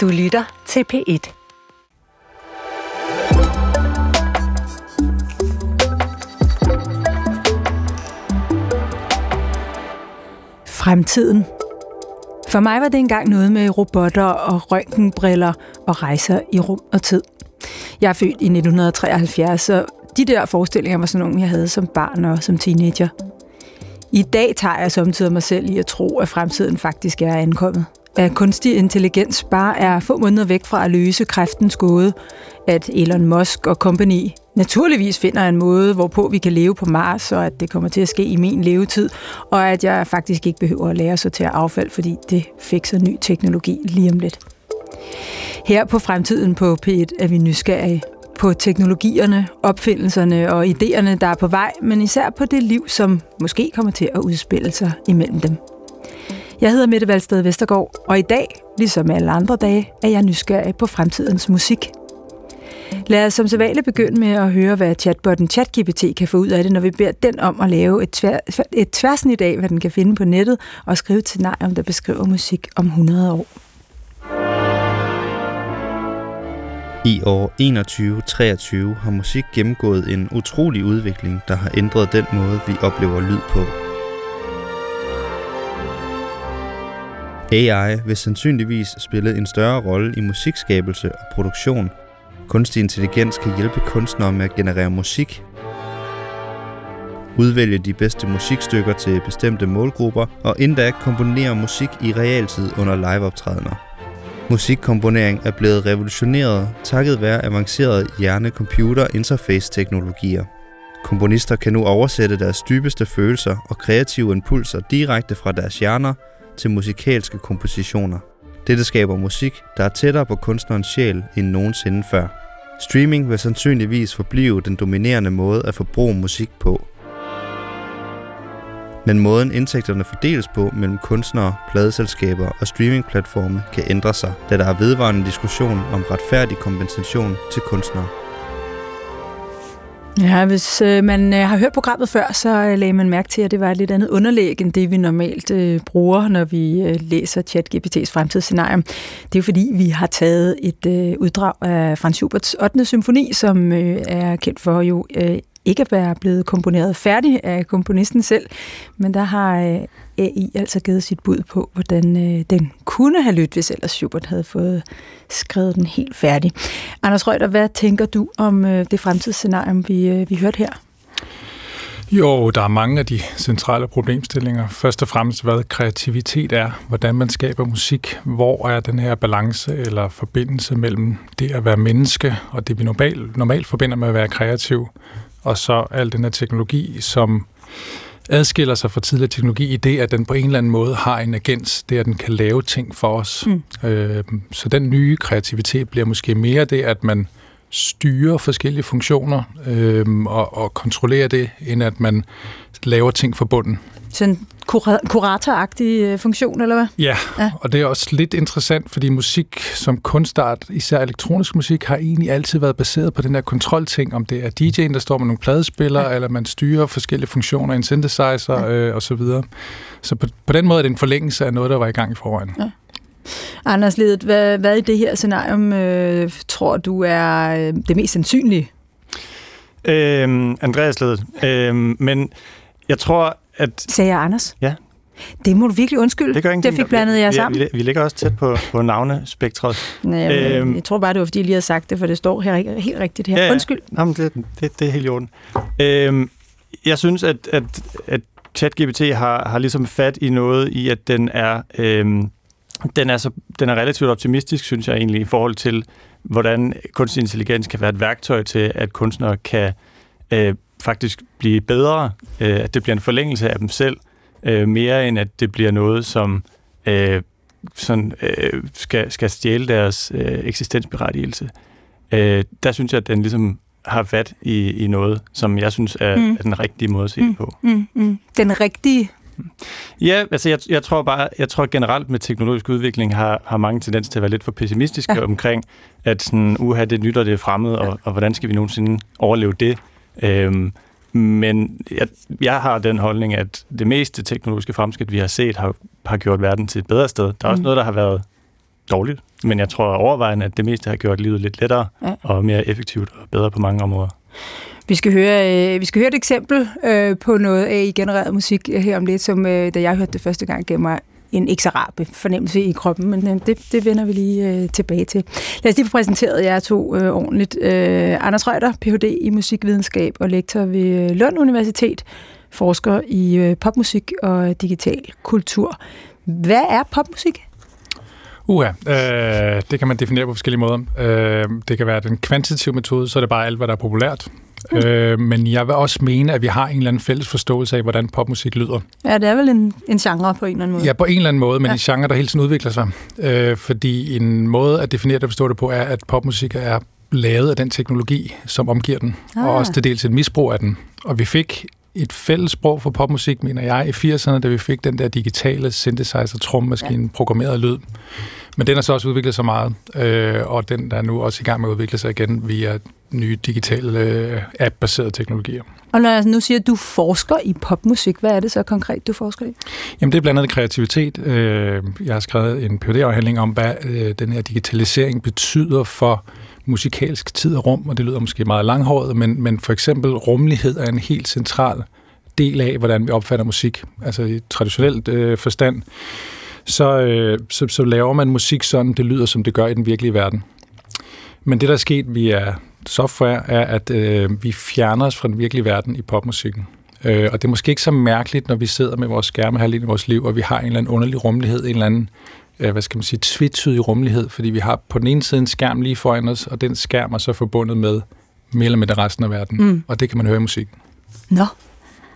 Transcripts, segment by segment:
Du lytter til P1. Fremtiden. For mig var det engang noget med robotter og røntgenbriller og rejser i rum og tid. Jeg er født i 1973, så de der forestillinger var sådan nogle, jeg havde som barn og som teenager. I dag tager jeg samtidig mig selv i at tro, at fremtiden faktisk er ankommet. At kunstig intelligens bare er få måneder væk fra at løse kræftens gåde. At Elon Musk og company naturligvis finder en måde, hvorpå vi kan leve på Mars, og at det kommer til at ske i min levetid, og at jeg faktisk ikke behøver at lære sig til at affald, fordi det fikser ny teknologi lige om lidt. Her på Fremtiden på P1 er vi nysgerrige på teknologierne, opfindelserne og idéerne, der er på vej, men især på det liv, som måske kommer til at udspille sig imellem dem. Jeg hedder Mette Valsted Vestergaard, og i dag, ligesom alle andre dage, er jeg nysgerrig på fremtidens musik. Lad os som sædvanligt begynde med at høre, hvad chatbotten ChatGPT kan få ud af det, når vi beder den om at lave et, tvær, et tværsnit af, hvad den kan finde på nettet, og skrive et om der beskriver musik om 100 år. I år 2123 har musik gennemgået en utrolig udvikling, der har ændret den måde, vi oplever lyd på. AI vil sandsynligvis spille en større rolle i musikskabelse og produktion. Kunstig intelligens kan hjælpe kunstnere med at generere musik, udvælge de bedste musikstykker til bestemte målgrupper og endda komponere musik i realtid under liveoptrædener. Musikkomponering er blevet revolutioneret takket være avancerede hjerne-computer-interface-teknologier. Komponister kan nu oversætte deres dybeste følelser og kreative impulser direkte fra deres hjerner til musikalske kompositioner. Dette skaber musik, der er tættere på kunstnerens sjæl end nogensinde før. Streaming vil sandsynligvis forblive den dominerende måde at forbruge musik på. Men måden indtægterne fordeles på mellem kunstnere, pladeselskaber og streamingplatforme kan ændre sig, da der er vedvarende diskussion om retfærdig kompensation til kunstnere. Ja, hvis øh, man øh, har hørt programmet før, så øh, lagde man mærke til, at det var et lidt andet underlæg, end det vi normalt øh, bruger, når vi øh, læser ChatGPT's fremtidsscenarie. Det er jo fordi, vi har taget et øh, uddrag af Franz Schuberts 8. symfoni, som øh, er kendt for jo øh, ikke at være blevet komponeret færdig af komponisten selv, men der har øh, AI altså givet sit bud på, hvordan øh, den kunne have lyttet, hvis ellers Schubert havde fået skrevet den helt færdig. Anders Røgter, hvad tænker du om øh, det fremtidsscenarie, vi, øh, vi hørte her? Jo, der er mange af de centrale problemstillinger. Først og fremmest, hvad kreativitet er, hvordan man skaber musik, hvor er den her balance eller forbindelse mellem det at være menneske og det, vi normalt, normalt forbinder med at være kreativ, og så al den her teknologi, som adskiller sig fra tidligere teknologi i det, at den på en eller anden måde har en agens, det at den kan lave ting for os. Mm. Øh, så den nye kreativitet bliver måske mere det, at man styrer forskellige funktioner øh, og, og kontrollerer det, end at man laver ting for bunden. En kuratoragtig øh, funktion, eller hvad? Ja, ja, og det er også lidt interessant, fordi musik som kunstart, især elektronisk musik, har egentlig altid været baseret på den der kontrolting, om det er DJ'en, der står med nogle pladespillere, ja. eller man styrer forskellige funktioner, en synthesizer ja. øh, og så videre. Så på, på den måde er det en forlængelse af noget, der var i gang i forvejen. Ja. Anders Ledet, hvad, hvad i det her scenarium øh, tror du er øh, det mest sandsynlige? Øhm, Andreas Ledet. Øhm, men jeg tror, at... Sagde jeg Anders? Ja. Det må du virkelig undskylde. Det, gør det fik blandet jer sammen. Vi, vi, ligger også tæt på, på navnespektret. Nej, øhm, jeg tror bare, det var, fordi jeg lige havde sagt det, for det står her helt rigtigt her. Ja, ja. Undskyld. Jamen, det, det, det er helt i orden. Øhm, jeg synes, at, at, at ChatGPT har, har ligesom fat i noget i, at den er, øhm, den, er så, den er relativt optimistisk, synes jeg egentlig, i forhold til, hvordan kunstig intelligens kan være et værktøj til, at kunstnere kan øh, faktisk blive bedre, øh, at det bliver en forlængelse af dem selv, øh, mere end at det bliver noget, som øh, sådan, øh, skal, skal stjæle deres øh, eksistensberettigelse. Øh, der synes jeg, at den ligesom har fat i, i noget, som jeg synes er, mm. er den rigtige måde at se mm. på. Mm. Mm. Den rigtige Ja, altså jeg, jeg tror bare, jeg tror generelt med teknologisk udvikling har, har mange tendens til at være lidt for pessimistiske ja. omkring, at sådan, uha, det nyt og det er fremmed, og, og hvordan skal vi nogensinde overleve det? Øhm, men jeg, jeg har den holdning, at det meste teknologiske fremskridt, vi har set, har, har gjort verden til et bedre sted. Der er også mm. noget, der har været dårligt. men jeg tror overvejende, at det meste har gjort livet lidt lettere Ja. og mere effektivt og bedre på mange områder. Vi skal høre, øh, vi skal høre et eksempel øh, på noget AI-genereret musik her om lidt, som øh, da jeg hørte det første gang, gav mig en ikke så rar fornemmelse i kroppen, men det, det vender vi lige øh, tilbage til. Lad os lige få præsenteret jer to øh, ordentligt. Øh, Anders Røder, Ph.D. i musikvidenskab og lektor ved øh, Lund Universitet, forsker i øh, popmusik og digital kultur. Hvad er popmusik? Uha, øh, det kan man definere på forskellige måder. Øh, det kan være den kvantitative metode, så er det bare alt, hvad der er populært. Mm. Øh, men jeg vil også mene, at vi har en eller anden fælles forståelse af, hvordan popmusik lyder. Ja, det er vel en, en genre på en eller anden måde. Ja, på en eller anden måde, men Ja. i genre, der hele tiden udvikler sig. Øh, fordi en måde at definere det og forstå det på, er, at popmusik er lavet af den teknologi, som omgiver den, ah. og også til dels et misbrug af den. Og vi fik et fælles sprog for popmusik, mener jeg, i 80'erne, da vi fik den der digitale synthesizer trommaskine, ja. programmeret lyd. Men den har så også udviklet sig meget, øh, og den der er nu også i gang med at udvikle sig igen via nye digitale øh, app-baserede teknologier. Og når jeg nu siger, at du forsker i popmusik, hvad er det så konkret, du forsker i? Jamen det er blandt andet kreativitet. Øh, Jeg har skrevet en phd afhandling om, hvad øh, den her digitalisering betyder for musikalsk tid og rum, og det lyder måske meget langhåret, men, men for eksempel rummelighed er en helt central del af, hvordan vi opfatter musik. Altså i traditionelt øh, forstand, så, øh, så, så laver man musik sådan, det lyder som det gør i den virkelige verden. Men det, der er sket via software, er, at øh, vi fjerner os fra den virkelige verden i popmusikken. Øh, og det er måske ikke så mærkeligt, når vi sidder med vores skærme her i vores liv, og vi har en eller anden underlig rummelighed, en eller anden, øh, hvad skal man sige, tvetydig rummelighed, fordi vi har på den ene side en skærm lige foran os, og den skærm er så forbundet med mere eller mindre resten af verden. Mm. Og det kan man høre i musik. Nå,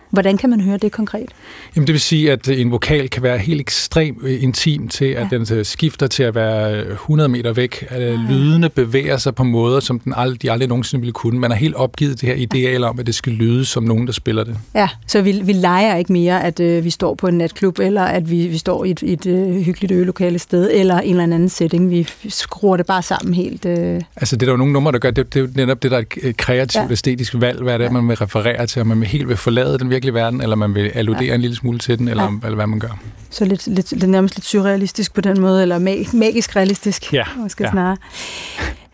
hvordan kan man høre det konkret? Jamen det vil sige, at øh, en vokal kan være helt ekstremt øh, intim til, at Ja. den øh, skifter til at være øh, 100 meter væk. At øh, lydene bevæger sig på måder, som den ald- de aldrig nogensinde ville kunne. Man har helt opgivet det her ideal om, at det skal lyde som nogen, der spiller det. Ja, så vi, vi leger ikke mere, at øh, vi står på en natklub, eller at vi, vi står i et, et øh, hyggeligt øgelokale sted, eller en eller anden setting. Vi skruer det bare sammen helt. Øh. Altså det er der jo nogle numre, der gør, det, det er jo netop det, der er et kreativt, Ja. ja. æstetisk valg. Hvad er det, Ja. man vil referere til? Om man vil helt vil forlade den virkelige verden, eller man vil alludere Ja. en lille smule til den, eller, Ja. eller hvad man gør. Så lidt, lidt, lidt, nærmest lidt surrealistisk på den måde, eller mag, magisk realistisk, Ja, måske ja. snarere.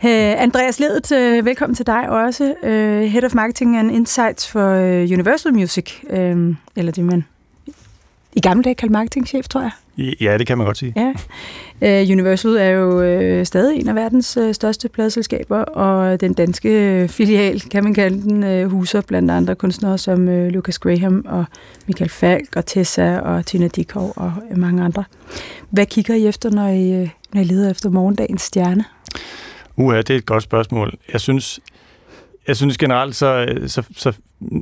Uh, Andreas Ledet, uh, velkommen til dig også. Uh, Head of Marketing and Insights for uh, Universal Music, uh, eller det man i gamle dage kaldte marketingchef, tror jeg. Ja, det kan man godt sige. Ja. Uh, Universal er jo uh, stadig en af verdens uh, største pladeselskaber, og den danske øh, filial, kan man kalde den, huser blandt andre kunstnere som Lucas Graham og Michael Falk og Tessa og Tina Dikov og øh, mange andre. Hvad kigger I efter, når I, når I leder efter morgendagens stjerne? Uha, det er et godt spørgsmål. Jeg synes, jeg synes generelt, så, så, så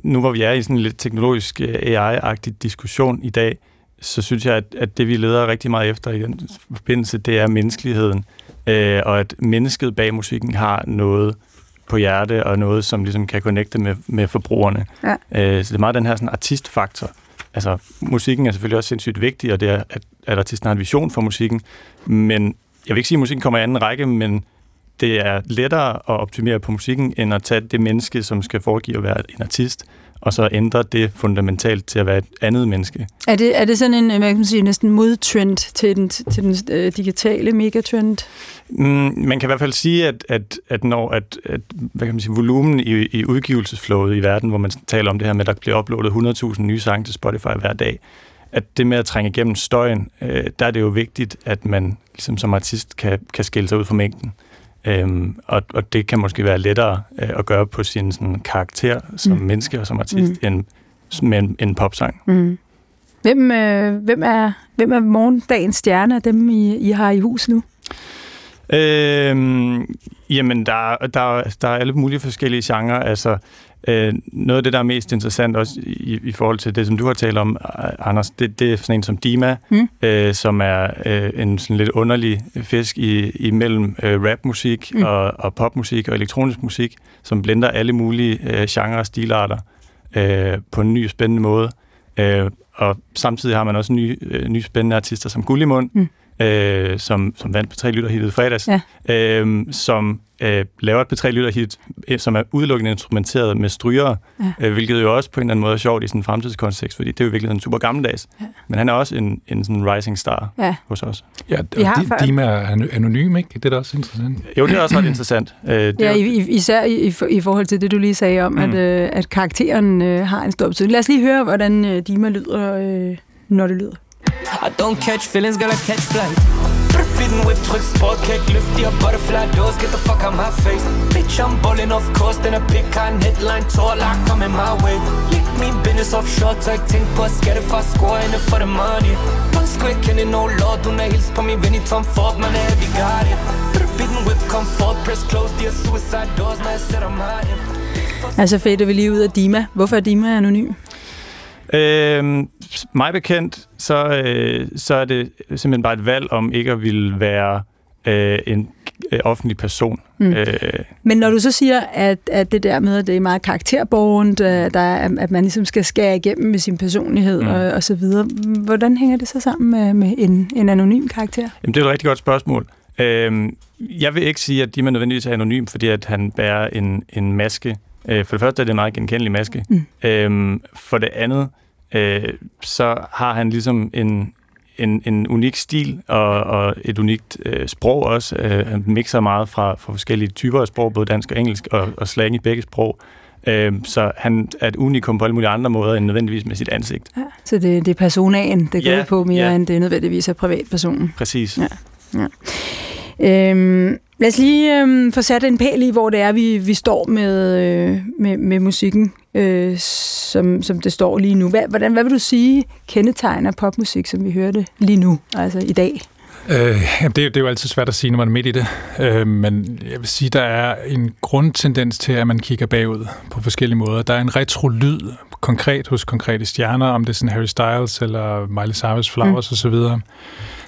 nu hvor vi er i sådan en lidt teknologisk øh, AI-agtig diskussion i dag, så synes jeg, at, at det vi leder rigtig meget efter i den forbindelse, det er menneskeligheden. Øh, og at mennesket bag musikken har noget på hjerte, og noget, som ligesom kan connecte med, med forbrugerne. Ja. Øh, så det er meget den her sådan, artistfaktor. Altså, musikken er selvfølgelig også sindssygt vigtig, og det er, at, at artisten har en vision for musikken, men jeg vil ikke sige, at musikken kommer i anden række, men det er lettere at optimere på musikken, end at tage det menneske, som skal foregive at være en artist, og så ændre det fundamentalt til at være et andet menneske. Er det, er det sådan en, øh, hvad kan man sige, næsten modtrend til den, til den øh, digitale megatrend? Mm, man kan i hvert fald sige, at, at, at når at, at, hvad kan man sige, volumen i, i udgivelsesflowet i verden, hvor man taler om det her med, at der bliver uploadet 100.000 nye sange til Spotify hver dag, at det med at trænge igennem støjen, øh, der er det jo vigtigt, at man ligesom som artist kan, kan skille sig ud fra mængden. Øhm, og, og det kan måske være lettere øh, at gøre på sin sådan, karakter som Mm. menneske og som artist, mm. end med en, en popsang. Mm. Hvem, øh, hvem, er, hvem er morgendagens stjerne af dem, I, I har i hus nu? Øhm, jamen, der, der, der er alle mulige forskellige genrer. Altså, øh, noget af det, der er mest interessant også i, i forhold til det, som du har talt om, Anders, det, det er sådan en som Dima, Mm. øh, som er øh, en sådan lidt underlig fisk i, imellem øh, rapmusik Mm. mm. og, og popmusik og elektronisk musik, som blender alle mulige øh, genrer og stilarter øh, på en ny spændende måde. Øh, og samtidig har man også nye, øh, nye spændende artister som Gullimund, Mm. Øh, som, som vandt P3 Lytterhittet fredags, Ja. øh, som øh, laver et P3 Lytterhit, øh, som er udelukkende instrumenteret med strygere, Ja. øh, hvilket jo også på en eller anden måde er sjovt i sådan en fremtidskontekst, fordi det er jo virkelig en super gammeldags. Ja. Men han er også en, en sådan rising star Ja. hos os. Ja, og før- de, Dima er ano- anonym, ikke? Det er da også interessant. Jo, det er også ret interessant. Øh, det Ja, i, jo, i, især i, i, for- i forhold til det, du lige sagde om, mm. at, øh, at karakteren øh, har en stor betydning. Lad os lige høre, hvordan øh, Dima lyder, øh, når det lyder. I don't catch feelings, girl, I catch flight. Beaten whip, tryk, sport, kick, lift your butterfly doors, get the fuck out my face. Bitch, I'm bowling off course, then a pick on headline, tour like coming my way. Lick me business offshore, tag tænk på at skatte fra score inde for the money. Punch quick, kende no lord, hun er hils på min ven i Tom Ford, man er heavy guarded. Beaten whip, comfort, press close, de er suicide doors, når jeg sætter mig ind. Altså fedt, vi lige ud af Dima. Hvorfor er Dima anonym? Øh, mig bekendt, så, øh, så er det simpelthen bare et valg om ikke at ville være øh, en øh, offentlig person. Mm. Mm. Øh, Men når du så siger, at, at det der med, at det er meget karakterborgent, øh, der er, at man ligesom skal skære igennem med sin personlighed mm. Mm. og, og så videre, hvordan hænger det så sammen med, med en, en anonym karakter? Jamen, det er et rigtig godt spørgsmål. Øhm, jeg vil ikke sige, at Dima nødvendigvis er anonym, fordi at han bærer en, en maske. Øh, for det første er det en meget genkendelig maske. Mm. Øhm, for det andet, øh, så har han ligesom en, en, en unik stil og, og et unikt øh, sprog også. Øh, han mixer meget fra, fra forskellige typer af sprog, både dansk og engelsk, og, og slang i begge sprog. Øh, så han er et unikum på alle mulige andre måder, end nødvendigvis med sit ansigt. Ja. Så det, det er personaen, det går Ja, på mere, ja. end det nødvendigvis er privatpersonen. Præcis. Ja. Øhm, lad os lige øhm, få sat en pæl i, hvor det er, vi, vi står med, øh, med, med musikken, øh, som, som det står lige nu. Hvad, hvordan, hvad vil du sige kendetegner popmusik, som vi hørte lige nu, altså i dag? Øh, jamen, det, er, jo- det er jo altid svært at sige, når man er midt i det. Øh, men jeg vil sige, der er en grundtendens til, at man kigger bagud på forskellige måder. Der er en retro-lyd, konkret hos konkrete stjerner, om det er sådan Harry Styles eller Miley Cyrus Flowers mm. osv.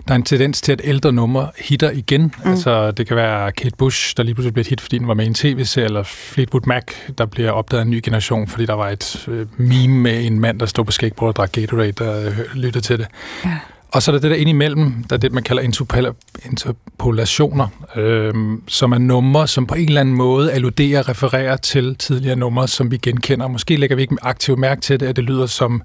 Der er en tendens til, at ældre numre hitter igen. Mm. Altså, det kan være Kate Bush, der lige pludselig bliver et hit, fordi den var med i en tv-serie, eller Fleetwood Mac, der bliver opdaget af en ny generation, fordi der var et øh, meme med en mand, der stod på skateboard og drak Gatorade, der øh, lyttede til det. Ja. Og så er der det der indimellem, der er det, man kalder interpol- interpolationer, øhm, som er numre, som på en eller anden måde alluderer, refererer til tidligere numre, som vi genkender. Måske lægger vi ikke aktivt mærke til det, at det lyder som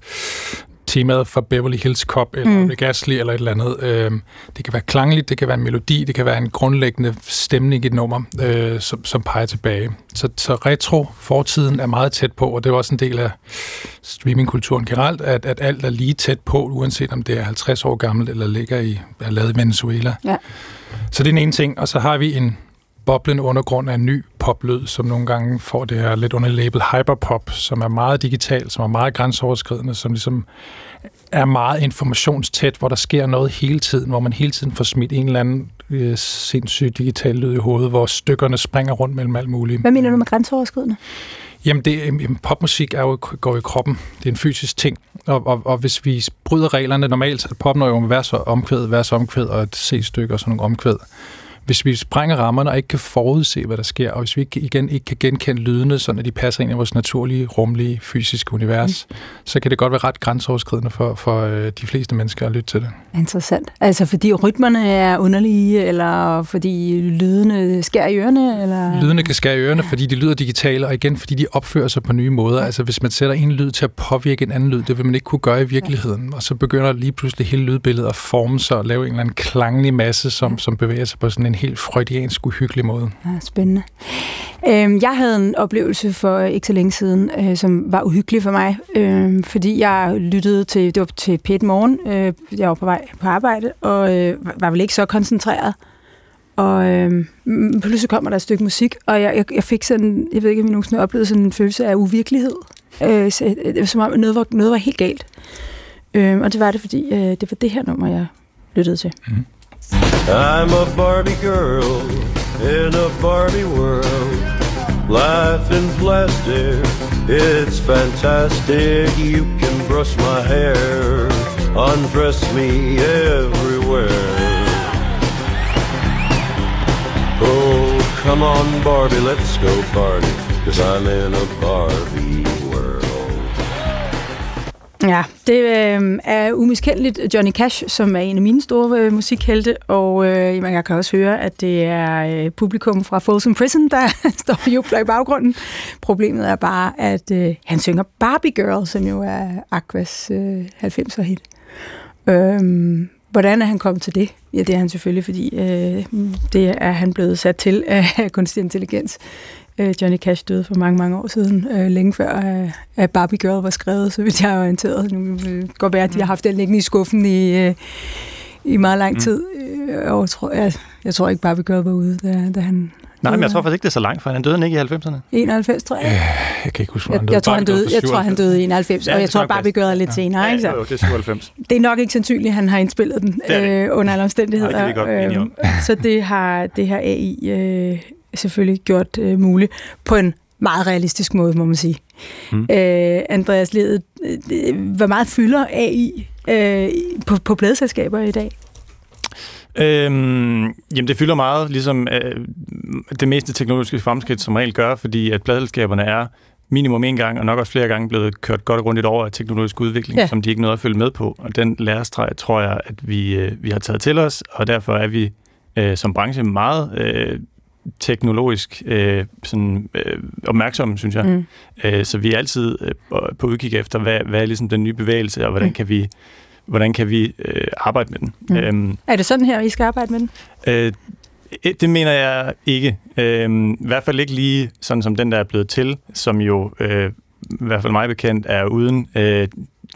temaet for Beverly Hills Cop, eller Mm. Astley, eller et eller andet. Øhm, det kan være klangligt, det kan være en melodi, det kan være en grundlæggende stemning i et nummer, øh, som, som peger tilbage. Så, så retro, fortiden, er meget tæt på, og det er også en del af streamingkulturen generelt, at, at alt er lige tæt på, uanset om det er 50 år gammelt, eller ligger i, er lavet i Venezuela. Ja. Så det er den ene ting, og så har vi en boblende undergrund af en ny poplyd, som nogle gange får det her lidt under label hyperpop, som er meget digital, som er meget grænseoverskridende, som ligesom er meget informationstæt, hvor der sker noget hele tiden, hvor man hele tiden får smidt en eller anden øh, sindssyg digital lyd i hovedet, hvor stykkerne springer rundt mellem alt muligt. Hvad mener du med grænseoverskridende? Jamen, det, jamen, popmusik er jo, går i kroppen. Det er en fysisk ting. Og, og, og hvis vi bryder reglerne, normalt så er det pop, når jo med vers og omkvæd, vers og omkvæd og et C-stykke og sådan nogle omkvæd. Hvis vi sprænger rammerne og ikke kan forudse, hvad der sker, og hvis vi ikke, igen ikke kan genkende lydene, sådan at de passer ind i vores naturlige, rumlige, fysiske univers, mm. så kan det godt være ret grænseoverskridende for, for øh, de fleste mennesker at lytte til det. Interessant. Altså fordi rytmerne er underlige, eller fordi lydene skærer i ørerne? Eller? Lydene kan skære i ørerne, fordi de lyder digitale, og igen, fordi de opfører sig på nye måder. Altså, hvis man sætter en lyd til at påvirke en anden lyd, det vil man ikke kunne gøre i virkeligheden. Og så begynder lige pludselig hele lydbilledet at forme sig og lave en eller anden klanglig masse, som, som bevæger sig på sådan en helt freudiansk, uhyggelig måde. Ja, spændende. Øhm, jeg havde en oplevelse for ikke så længe siden, øh, som var uhyggelig for mig, øh, fordi jeg lyttede til, det var til P1 Morgen, øh, jeg var på vej på arbejde, og øh, var- vel ikke så koncentreret. Og øh, mm, pludselig kommer der et stykke musik, og jeg, jeg, jeg fik sådan, jeg ved ikke, om I nogensinde har oplevet sådan en følelse af uvirkelighed. Øh, så, øh, som om, noget var, noget var helt galt. Øh, og det var det, fordi øh, det var det her nummer, jeg lyttede til. I'm a Barbie girl in a Barbie world. Life in plastic, it's fantastic. You can brush my hair, undress me everywhere. Oh, come on, Barbie, let's go party, cause I'm in a Barbie. Ja, det øh, er umiskendeligt Johnny Cash, som er en af mine store øh, musikhelte, og øh, jeg kan også høre, at det er øh, publikum fra Folsom Prison, der står og jubler i baggrunden. Problemet er bare, at øh, han synger Barbie Girl, som jo er Aquas øh, 90'er hit. Øhm, hvordan er han kommet til det? Ja, det er han selvfølgelig, fordi øh, det er han blevet sat til af kunstig intelligens. Øh, Johnny Cash døde for mange, mange år siden, øh, længe før øh, at Barbie Girl var skrevet, så vidt jeg er orienteret. Nu kan det godt være, at de har haft den liggende i skuffen i, øh, i meget lang tid. Mm. Og jeg tror, jeg, jeg tror ikke, Barbie Girl var ude, da, da han... Nej, men jeg tror faktisk ikke, det er så langt, for han døde ikke i 90'erne. 91, tror jeg. Ja, jeg kan ikke huske, jeg, han døde. jeg, tror, han døde, jeg tror, han døde i 91, Ja, og jeg tror Barbie Girl er lidt Ja. senere. Ikke så? jo, det er 97. Det er nok ikke sandsynligt, at han har indspillet den Det er det øh, under alle omstændigheder. Nej, det vi godt. Øhm, så det har, det har AI øh, selvfølgelig gjort øh, muligt på en meget realistisk måde, må man sige. Mm. Øh, Andreas Lede, øh, hvor meget fylder AI øh, på, på pladeselskaber i dag? Øhm, jamen, det fylder meget, ligesom øh, det meste teknologiske fremskridt som regel gør, fordi at pladelskaberne er minimum en gang, og nok også flere gange blevet kørt godt og grundigt over af teknologisk udvikling, ja. som de ikke nåede at følge med på. Og den lærestreg tror jeg, at vi, øh, vi har taget til os, og derfor er vi øh, som branche meget øh, teknologisk øh, sådan, øh, opmærksomme, synes jeg. Mm. Øh, så vi er altid øh, på udkig efter, hvad, hvad er ligesom den nye bevægelse, og hvordan Mm. kan vi, hvordan kan vi øh, arbejde med den. Mm. Øhm, Er det sådan her, I skal arbejde med den? Øh, det mener jeg ikke. Øh, I hvert fald ikke lige sådan som den, der er blevet til, som jo øh, i hvert fald mig bekendt er uden øh,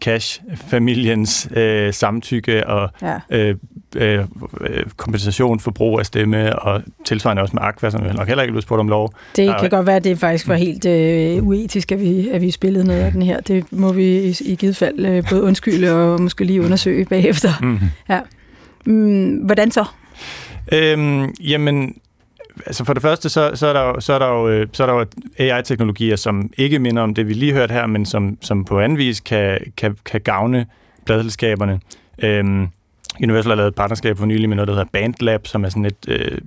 cash-familiens øh, samtykke og Ja. øh, øh, øh, kompensation for brug af stemme, og tilsvarende også med Aqua, som jeg nok heller ikke blev spurgt om lov. Det Nej. kan godt være, at det faktisk var helt øh, uetisk, at vi, at vi spillede noget af den her. Det må vi i, i givet fald øh, både undskylde og måske lige undersøge bagefter. Mm. Mm, hvordan så? Øhm, jamen, altså for det første, så, så, er der jo, så, er der jo, øh, så er der jo AI-teknologier, som ikke minder om det, vi lige hørte her, men som, som på anden vis kan, kan, kan gavne pladselskaberne. Øhm, Universal har lavet et partnerskab for nylig med noget, der hedder BandLab, som er sådan et øh,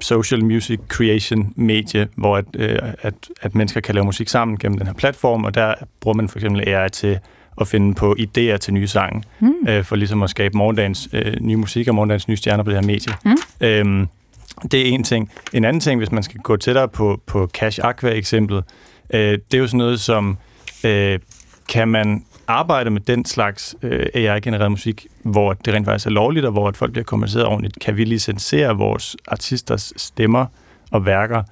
social music creation medie, hvor at, øh, at, at mennesker kan lave musik sammen gennem den her platform, og der bruger man for eksempel AI til at finde på idéer til nye sange, Mm. øh, for ligesom at skabe morgendagens øh, nye musik og morgendagens nye stjerner på det her medie. Mm. Øhm, det er en ting. En anden ting, hvis man skal gå tættere på, på Cash Aqua-eksemplet, øh, det er jo sådan noget som, øh, kan man arbejde med den slags øh, AI-genereret musik, hvor det rent faktisk er lovligt, og hvor at folk bliver kompenseret ordentligt? Kan vi licensere vores artisters stemmer og værker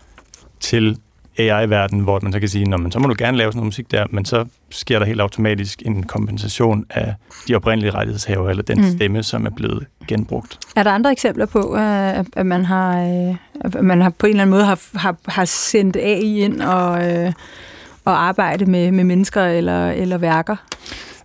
til AI-verden, hvor man så kan sige, men så må du gerne lave sådan noget musik der, men så sker der helt automatisk en kompensation af de oprindelige rettighedshaver, eller den Mm. mm. stemme, som er blevet genbrugt. Er der andre eksempler på, øh, at man har, øh, at man har på en eller anden måde har, har, har sendt AI ind og, øh, og arbejde med, med mennesker eller, eller værker?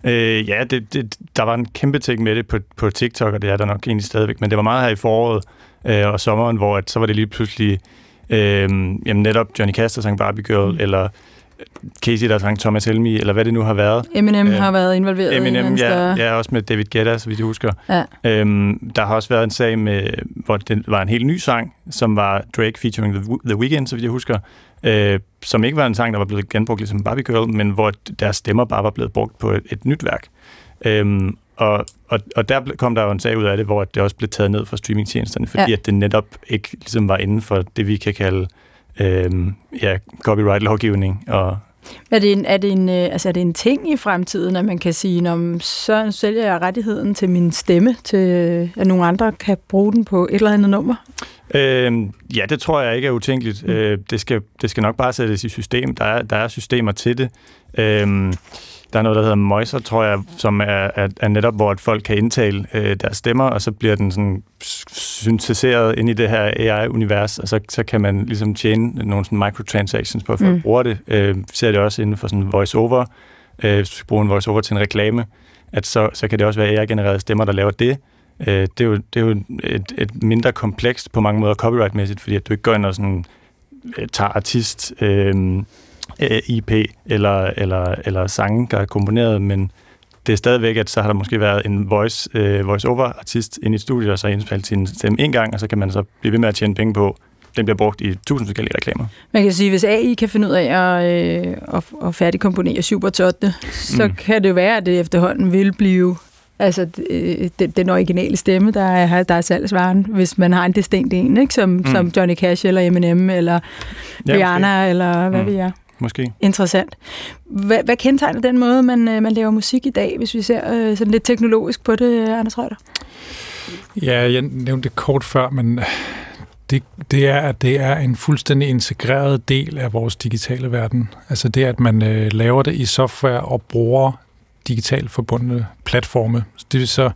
Øh, ja, det, det, der var en kæmpe ting med det på, på TikTok, og det er der nok egentlig stadigvæk, men det var meget her i foråret øh, og sommeren, hvor at, så var det lige pludselig øh, jamen netop Johnny Cash, der sang Barbie Girl, mm. eller Casey, der sang Thomas Helmi, eller hvad det nu har været. Eminem Øh, har været involveret i Eminem, eller ja, større... ja, også med David Guetta, så vidt jeg husker. Ja. Øhm, der har også været en sag, med, hvor det var en helt ny sang, som var Drake featuring The, The Weeknd, så vidt jeg husker, øh, som ikke var en sang, der var blevet genbrugt ligesom Barbie Girl, men hvor deres stemmer bare var blevet brugt på et, et nyt værk. Øhm, og, og, og der kom der jo en sag ud af det, hvor det også blev taget ned fra streamingtjenesterne, fordi Ja. at det netop ikke ligesom var inden for det, vi kan kalde øhm, ja, copyright-lovgivning og Er det, en, er, det en, øh, altså er det en ting i fremtiden, at man kan sige, Nå, så sælger jeg rettigheden til min stemme, til øh, at nogle andre kan bruge den på et eller andet nummer? Øhm, ja, det tror jeg ikke er utænkeligt. Mm. Øh, det, skal, det skal nok bare sættes i system. Der er, der er systemer til det. Øhm, der er noget, der hedder Moiser, tror jeg, som er, er, er netop, hvor at folk kan indtale øh, deres stemmer, og så bliver den sådan syntetiseret ind i det her AI-univers, og så, så kan man ligesom tjene nogle sådan microtransactions på, at folk Mm. bruger det. Øh, ser det også inden for sådan voice-over. Øh, hvis vi bruger en voice-over til en reklame, at så, så kan det også være AI-genererede stemmer, der laver det. Øh, det, er jo, det er jo et, et mindre komplekst på mange måder copyright-mæssigt, fordi at du ikke går ind og sådan, øh, tager artist øh, IP eller, eller, eller sange, der er komponeret, men det er stadigvæk, at så har der måske været en voice, øh, voice-over-artist inde i studiet, og så indspillet sin stemme en gang, og så kan man så blive ved med at tjene penge på den bliver brugt i tusind forskellige reklamer. Man kan sige, hvis AI kan finde ud af at, øh, at, at færdigkomponere Supertotte, så Mm. kan det jo være, at det efterhånden vil blive altså, øh, den, den originale stemme, der er, der er salgsvaren, hvis man har en distinkt en, ikke? Som, mm. som Johnny Cash eller Eminem eller Ja, Rihanna eller hvad mm. ved jeg. Måske. Interessant. Hvad, hvad kendetegner den måde, man, øh, man laver musik i dag, hvis vi ser øh, sådan lidt teknologisk på det, øh, Anders Reuter? Ja, jeg nævnte det kort før, men det, det er, at det er en fuldstændig integreret del af vores digitale verden. Altså det, at man øh, laver det i software og bruger digitalt forbundne platforme. Det vil så,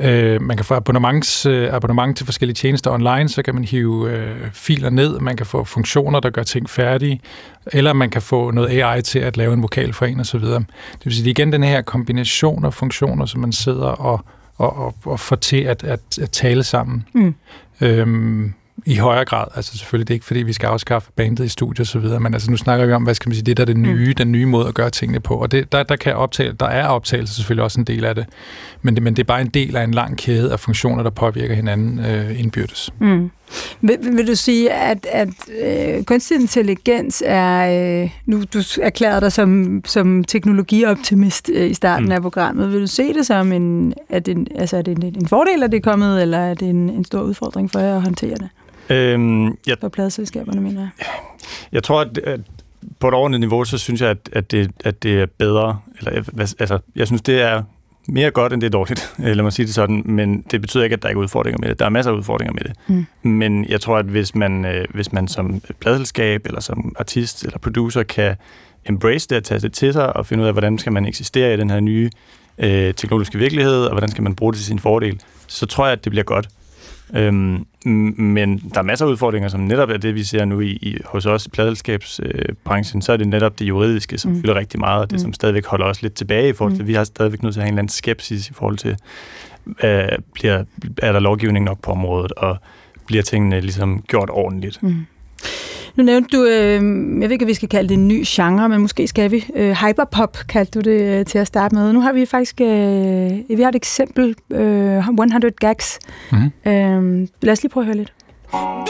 øh, man kan få abonnements, øh, abonnement til forskellige tjenester online, så kan man hive øh, filer ned, man kan få funktioner, der gør ting færdige, eller man kan få noget AI til at lave en vokal for en osv. Det vil sige, det er igen den her kombination af funktioner, som man sidder og og, og, og få til at, at, at tale sammen. Mm. Øhm, I højere grad. Altså selvfølgelig det er ikke, fordi vi skal afskaffe bandet i studiet og så videre, men altså nu snakker vi om, hvad skal man sige, det der er det nye, mm. den nye måde at gøre tingene på. Og det, der, der, kan optale, der er optagelse selvfølgelig også en del af det, men det, men det er bare en del af en lang kæde af funktioner, der påvirker hinanden øh, indbyrdes. Mm. Vil, vil du sige, at, at øh, kunstig intelligens er... Øh, nu du erklærede dig som, som teknologioptimist øh, i starten Mm. mm. af programmet. Vil du se det som en... Er det en, altså, er det en, en fordel, at det er kommet, eller er det en, en stor udfordring for jer at håndtere det? Øhm, jeg, For pladeselskaberne, mener jeg. jeg tror, at, at på et ordentligt niveau, så synes jeg, at, at, det, at det er bedre. Eller, altså, jeg synes, det er mere godt, end det er dårligt. Lad mig sige det sådan. Men det betyder ikke, at der ikke er udfordringer med det. Der er masser af udfordringer med det. Mm. Men jeg tror, at hvis man, øh, hvis man som pladselskab, eller som artist, eller producer, kan embrace det og tage det til sig, og finde ud af, hvordan skal man eksistere i den her nye øh, teknologiske virkelighed, og hvordan skal man bruge det til sin fordel, så tror jeg, at det bliver godt. Øhm, men der er masser af udfordringer, som netop er det, vi ser nu i, i hos os i pladelskabsbranchen. Øh, så er det netop det juridiske, som mm. fylder rigtig meget, og det, Mm. som stadigvæk holder os lidt tilbage i forhold til, Mm. vi har stadigvæk nødt til at have en eller anden skepsis i forhold til, øh, bliver, er der lovgivning nok på området, og bliver tingene ligesom gjort ordentligt. Mm. Nu nævnte du, øh, jeg ved ikke, om vi skal kalde det en ny genre, men måske skal vi. Øh, hyperpop kaldte du det øh, til at starte med. Nu har vi faktisk øh, vi har et eksempel, øh, 100 gags. Mhm. Øh, lad os lige prøve at høre lidt.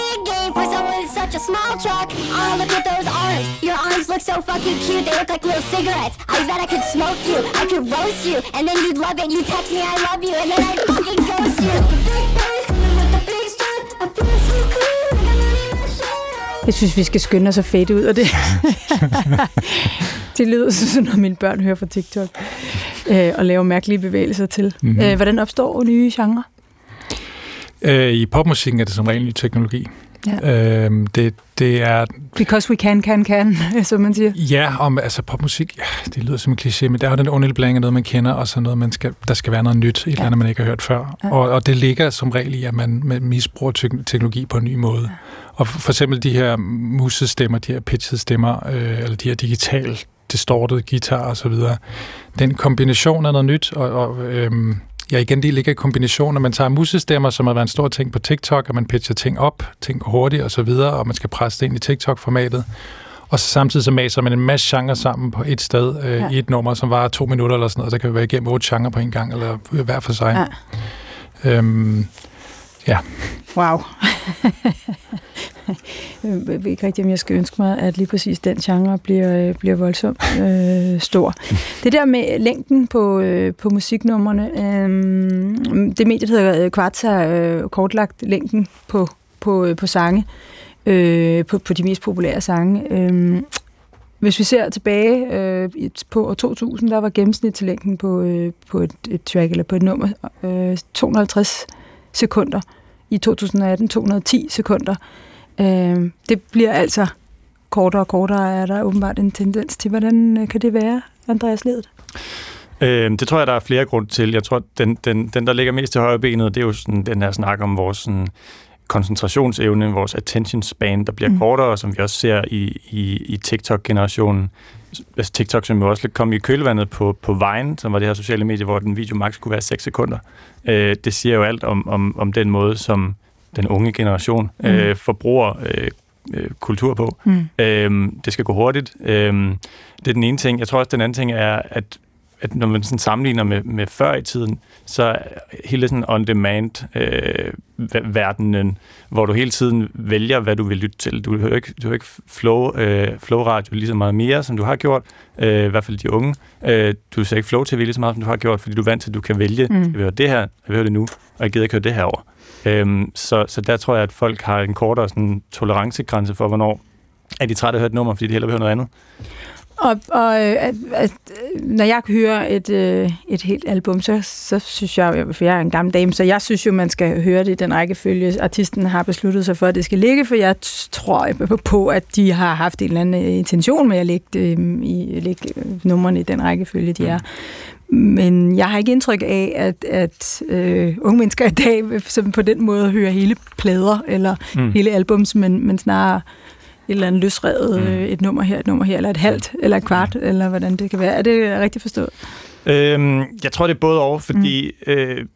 Big game for someone with such a small truck. Oh, look at those arms. Your arms look so fucking cute. They look like little cigarettes. I bet I could smoke you. I could roast you. And then you'd love it. You text me, I love you. And then I'd fucking ghost you. Big boys coming with the big strut. I feel so cool. Jeg synes, vi skal skynde os at fade ud af det. det lyder som sådan noget, mine børn hører fra TikTok. Øh, og laver mærkelige bevægelser til. Mhm. Mm-hmm. Øh, hvordan opstår nye genrer? Øh, I popmusikken er det som regel ny teknologi. Ja. Øhm, det, det er Because we can, can, can, som man siger. Ja, om, altså popmusik, ja, det lyder som en kliché, men der er jo den underlige blanding af noget, man kender, og så noget, man skal, der skal være noget nyt, et ja. eller andet, man ikke har hørt før. Ja. Og, og det ligger som regel i, at man, man misbruger tek- teknologi på en ny måde. Ja. Og for, eksempel de her musestemmer, de her pitched stemmer, øh, eller de her digital distorted guitar og så videre. Den kombination er noget nyt, og, og øhm, ja, igen, det ligger i kombinationen, at man tager musestemmer, som har været en stor ting på TikTok, og man pitcher ting op, ting hurtigt og så videre, og man skal presse det ind i TikTok-formatet. Og så samtidig så maser man en masse genre sammen på et sted øh, Ja. ja. i et nummer, som varer to minutter eller sådan noget. Så kan være igennem otte genre på en gang, eller hver for sig. Ja. Øhm, Wow. jeg ved ikke rigtig, om jeg skal ønske mig, at lige præcis den genre bliver, øh, bliver voldsomt øh, stor. Det der med længden på, øh, på musiknummerne, øh, det medie, der hedder øh, Kvarts, har øh, kortlagt længden på, på, øh, på sange, øh, på, på de mest populære sange. Øh, hvis vi ser tilbage øh, på år 2000, der var gennemsnitslængden på, øh, på et, et track eller på et nummer øh, 250 sekunder. I 2018 210 sekunder. Øh, det bliver altså kortere og kortere, er der åbenbart en tendens til. Hvordan øh, kan det være, Andreas Ledet? Øh, det tror jeg, der er flere grunde til. Jeg tror, den, den, den der ligger mest til højre benet, det er jo sådan, den her snak om vores sådan, koncentrationsevne, vores attention span, der bliver Mm. kortere, som vi også ser i, i, i TikTok-generationen. Altså TikTok, som jo også lidt kom i kølvandet på, på Vine, som var det her sociale medie, hvor den video max kunne være 6 sekunder. Øh, det siger jo alt om, om, om den måde, som den unge generation Mm. øh, forbruger øh, øh, kultur på. Mm. Øhm, det skal gå hurtigt. Øhm, det er den ene ting. Jeg tror også, den anden ting er, at at når man sådan sammenligner med, med før i tiden, så hele sådan on-demand øh, hvor du hele tiden vælger, hvad du vil lytte til. Du hører ikke, du hører ikke flow, øh, flow radio lige så meget mere, som du har gjort, øh, i hvert fald de unge. Øh, du ser ikke flow tv lige så meget, som du har gjort, fordi du er vant til, at du kan vælge, mm. jeg vil høre det her, jeg vil høre det nu, og jeg gider ikke høre det her over. Øhm, så, så der tror jeg, at folk har en kortere sådan, tolerancegrænse for, hvornår er de trætte af at høre et nummer, fordi de hellere vil høre noget andet. Og, og øh, at, at, øh, når jeg hører et, øh, et helt album, så, så synes jeg, for jeg er en gammel dame, så jeg synes jo, man skal høre det i den rækkefølge, artisten har besluttet sig for, at det skal ligge, for jeg tror på, at de har haft en eller anden intention med at lægge, det, i, lægge numrene i den rækkefølge, de er. Men jeg har ikke indtryk af, at, at øh, unge mennesker i dag som på den måde hører hele plader eller mm. hele albums, men, men snarere et eller andet løsrevet, mm. et nummer her, et nummer her, eller et halvt, eller et kvart, mm. eller hvordan det kan være. Er det rigtigt forstået? Øhm, jeg tror, det er både og, fordi mm. øh,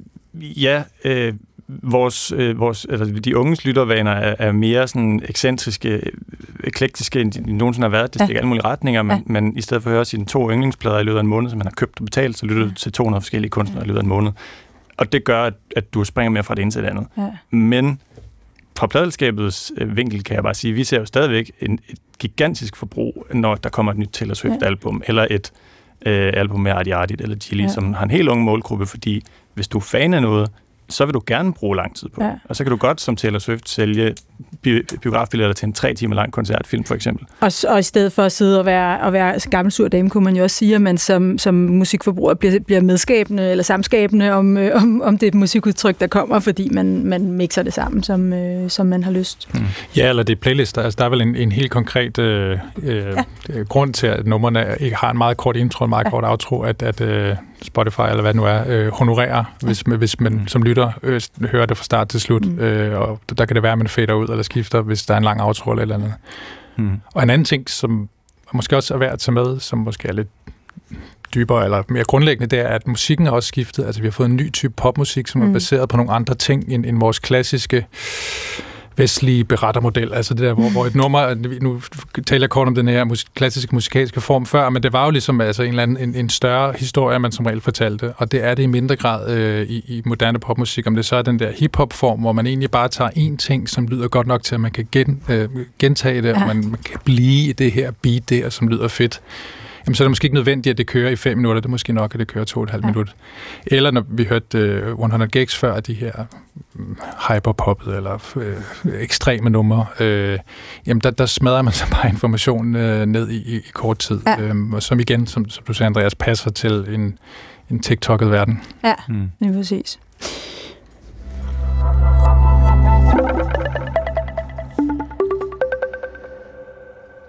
ja, øh, vores, øh, vores, altså de unges lyttervaner er, er mere sådan ekscentriske, eklektiske, end de nogensinde har været. Det stikker ja. alle mulige retninger, men, ja. men i stedet for at høre sine to yndlingsplader i løbet af en måned, som man har købt og betalt, så lytter du til 200 forskellige kunstnere i løbet af en måned. Og det gør, at, at du springer mere fra det ene til det andet. Ja. Men fra pladelskabets øh, vinkel kan jeg bare sige, at vi ser jo stadigvæk en, et gigantisk forbrug, når der kommer et nyt Taylor Swift-album, ja. eller et øh, album med Artie Artie eller Chili, ja. som har en helt ung målgruppe, fordi hvis du er fan af noget, så vil du gerne bruge lang tid på. Ja. Og så kan du godt som Taylor Swift sælge bi- biografbilletter til en tre timer lang koncertfilm, for eksempel. Og, og i stedet for at sidde og være, og være gammel sur dame, kunne man jo også sige, at man som, som musikforbruger bliver, bliver medskabende eller samskabende om, øh, om, om det musikudtryk, der kommer, fordi man, man mixer det sammen, som, øh, som man har lyst. Mm. Ja, eller det er playlister. Altså, der er vel en, en helt konkret øh, øh, ja. grund til, at numrene ikke har en meget kort intro, en meget ja. kort outro, at, at øh, Spotify, eller hvad det nu er, øh, honorerer, hvis, hvis man mm. som lytter øh, hører det fra start til slut. Mm. Øh, og der kan det være, at man fader ud eller skifter, hvis der er en lang outro eller eller andet. Mm. Og en anden ting, som måske også er værd at tage med, som måske er lidt dybere eller mere grundlæggende, det er, at musikken er også skiftet. Altså, vi har fået en ny type popmusik, som mm. er baseret på nogle andre ting end, end vores klassiske vestlige berettermodel, altså det der, hvor, hvor et nummer, nu taler jeg kort om den her musik, klassiske musikalske form før, men det var jo ligesom altså en, eller anden, en, en større historie, man som regel fortalte, og det er det i mindre grad øh, i, i moderne popmusik, om det så er den der hip-hop-form, hvor man egentlig bare tager én ting, som lyder godt nok til, at man kan gen, øh, gentage det, ja. og man, man kan blive i det her beat der, som lyder fedt jamen, så er det måske ikke nødvendigt, at det kører i 5 minutter. Det er måske nok, at det kører 2,5 ja. minutter. Eller når vi hørte uh, 100 Gigs før, de her um, hyperpoppet eller uh, ekstreme numre, uh, jamen der, der smadrer man så bare information uh, ned i, i, i kort tid. Ja. Um, som igen, som, som du sagde, Andreas, passer til en, en TikTok'et verden. Ja, mm. lige præcis.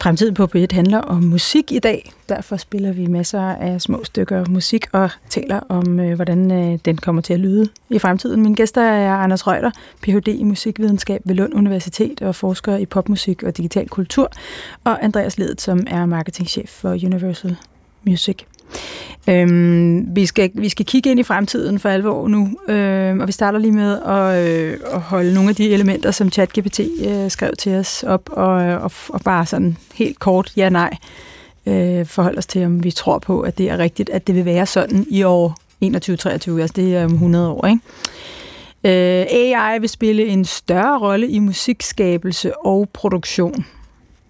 Fremtiden på P1 handler om musik i dag. Derfor spiller vi masser af små stykker musik og taler om, øh, hvordan øh, den kommer til at lyde i fremtiden. Mine gæster er Anders Røgter, Ph.D. i musikvidenskab ved Lund Universitet og forsker i popmusik og digital kultur, og Andreas Ledet, som er marketingchef for Universal Music. Øhm, vi, skal, vi skal kigge ind i fremtiden for alvor nu, øhm, og vi starter lige med at, øh, at holde nogle af de elementer, som ChatGPT øh, skrev til os op, og, og, og bare sådan helt kort ja-nej øh, forholde os til, om vi tror på, at det er rigtigt, at det vil være sådan i år 21-23, altså det er om 100 år, ikke? Øh, AI vil spille en større rolle i musikskabelse og produktion.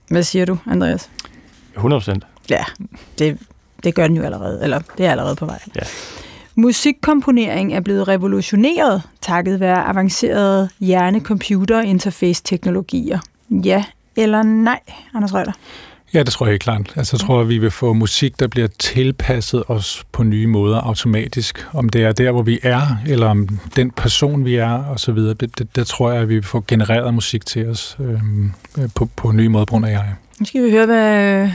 Hvad siger du, Andreas? 100 procent. Ja, det det gør den jo allerede, eller det er allerede på vej. Ja. Musikkomponering er blevet revolutioneret takket være avancerede hjerne-computer-interface-teknologier. Ja eller nej, Anders Røgler? Ja, det tror jeg helt klart. Altså, jeg tror, at vi vil få musik, der bliver tilpasset os på nye måder automatisk. Om det er der, hvor vi er, eller om den person, vi er, og så videre. Det, det, tror jeg, at vi vil få genereret musik til os øhm, på, på nye måder på grund af AI. Nu skal vi høre, hvad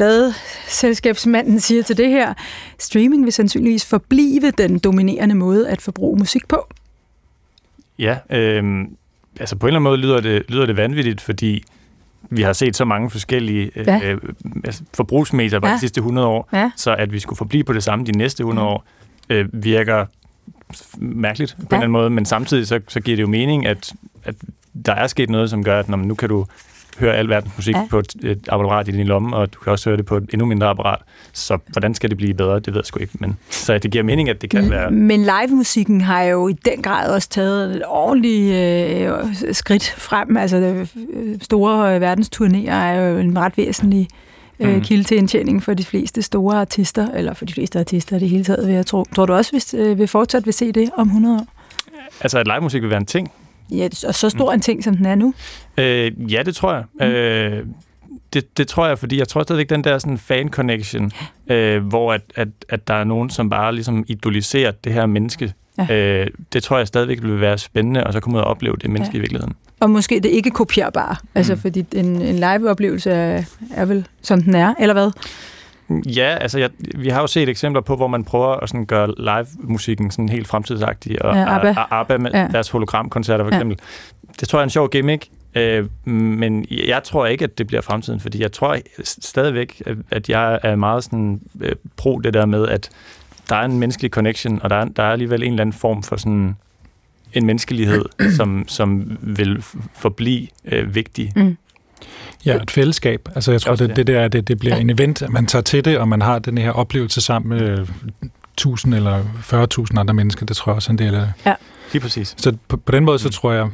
pladeselskabsmanden siger til det her. Streaming vil sandsynligvis forblive den dominerende måde at forbruge musik på. Ja, øh, altså på en eller anden måde lyder det, lyder det vanvittigt, fordi vi har set så mange forskellige øh, ja. øh, altså forbrugsmedier ja. de sidste 100 år, ja. så at vi skulle forblive på det samme de næste 100 mm. år, øh, virker mærkeligt på ja. en eller anden måde, men samtidig så, så giver det jo mening, at, at der er sket noget, som gør, at når nu kan du høre al verdens musik Ja. på et, et apparat i din lomme, og du kan også høre det på et endnu mindre apparat. Så hvordan skal det blive bedre? Det ved jeg sgu ikke. Men, så det giver mening, at det kan være... Men live-musikken har jo i den grad også taget et ordentligt øh, skridt frem. Altså, øh, store øh, verdensturnéer er jo en ret væsentlig øh, Mhm. kilde til indtjening for de fleste store artister, eller for de fleste artister i det hele taget, vil jeg tro. Tror du også, hvis, øh, vil fortsat vil se det om 100 år? Altså, at live musik vil være en ting. Ja, og så stor en ting, som den er nu. Øh, ja, det tror jeg. Mm. Øh, det, det tror jeg, fordi jeg tror stadigvæk, den der sådan fan-connection, øh, hvor at, at, at der er nogen, som bare ligesom idoliserer det her menneske, Ja. øh, det tror jeg stadigvæk vil være spændende, og så komme ud og opleve det menneske ja. i virkeligheden. Og måske det ikke kopierbare. Altså, Mm. fordi en, en live-oplevelse er, er vel, som den er, eller hvad? Ja, altså jeg, vi har jo set eksempler på, hvor man prøver at sådan gøre live-musikken sådan helt fremtidsagtig, og Ja, ABBA. og- ABBA med Ja. ja. deres hologramkoncerter for Ja. eksempel. Det tror jeg er en sjov gimmick, øh, men jeg tror ikke, at det bliver fremtiden, fordi jeg tror stadigvæk, at- jeg er meget sådan øh, pro det der med, at der er en menneskelig connection, og der er, der er alligevel en eller anden form for sådan en menneskelighed, som, som vil forblive øh, vigtig. Ja, et fællesskab. Altså, jeg tror, det, det. der det, det bliver en event, at man tager til det, og man har den her oplevelse sammen med 1000 eller 40.000 andre mennesker. Det tror jeg også er en del af det. Lige præcis. Så på, på den måde, så Mm. tror jeg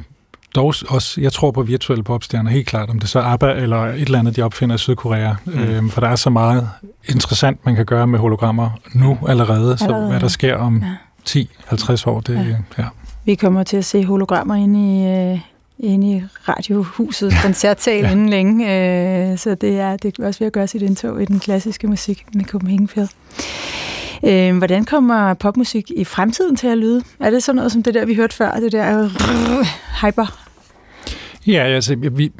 dog også, jeg tror på virtuelle popstjerner helt klart, om det så er ABBA eller et eller andet, de opfinder i Sydkorea. Mm. Øhm, for der er så meget interessant, man kan gøre med hologrammer nu allerede, så Allerede, hvad ja. der sker om Ja. 10-50 år, det Ja. ja. ja. Vi kommer til at se hologrammer inde i, øh, inde i radiohusets koncertsal Ja. inden længe. Øh, så det er, det er også ved at gøre sit indtog i den klassiske musik med Copenhagen Phil. Øh, hvordan kommer popmusik i fremtiden til at lyde? Er det sådan noget som det der, vi hørte før? Det der øh, hyper? Ja, altså, vi,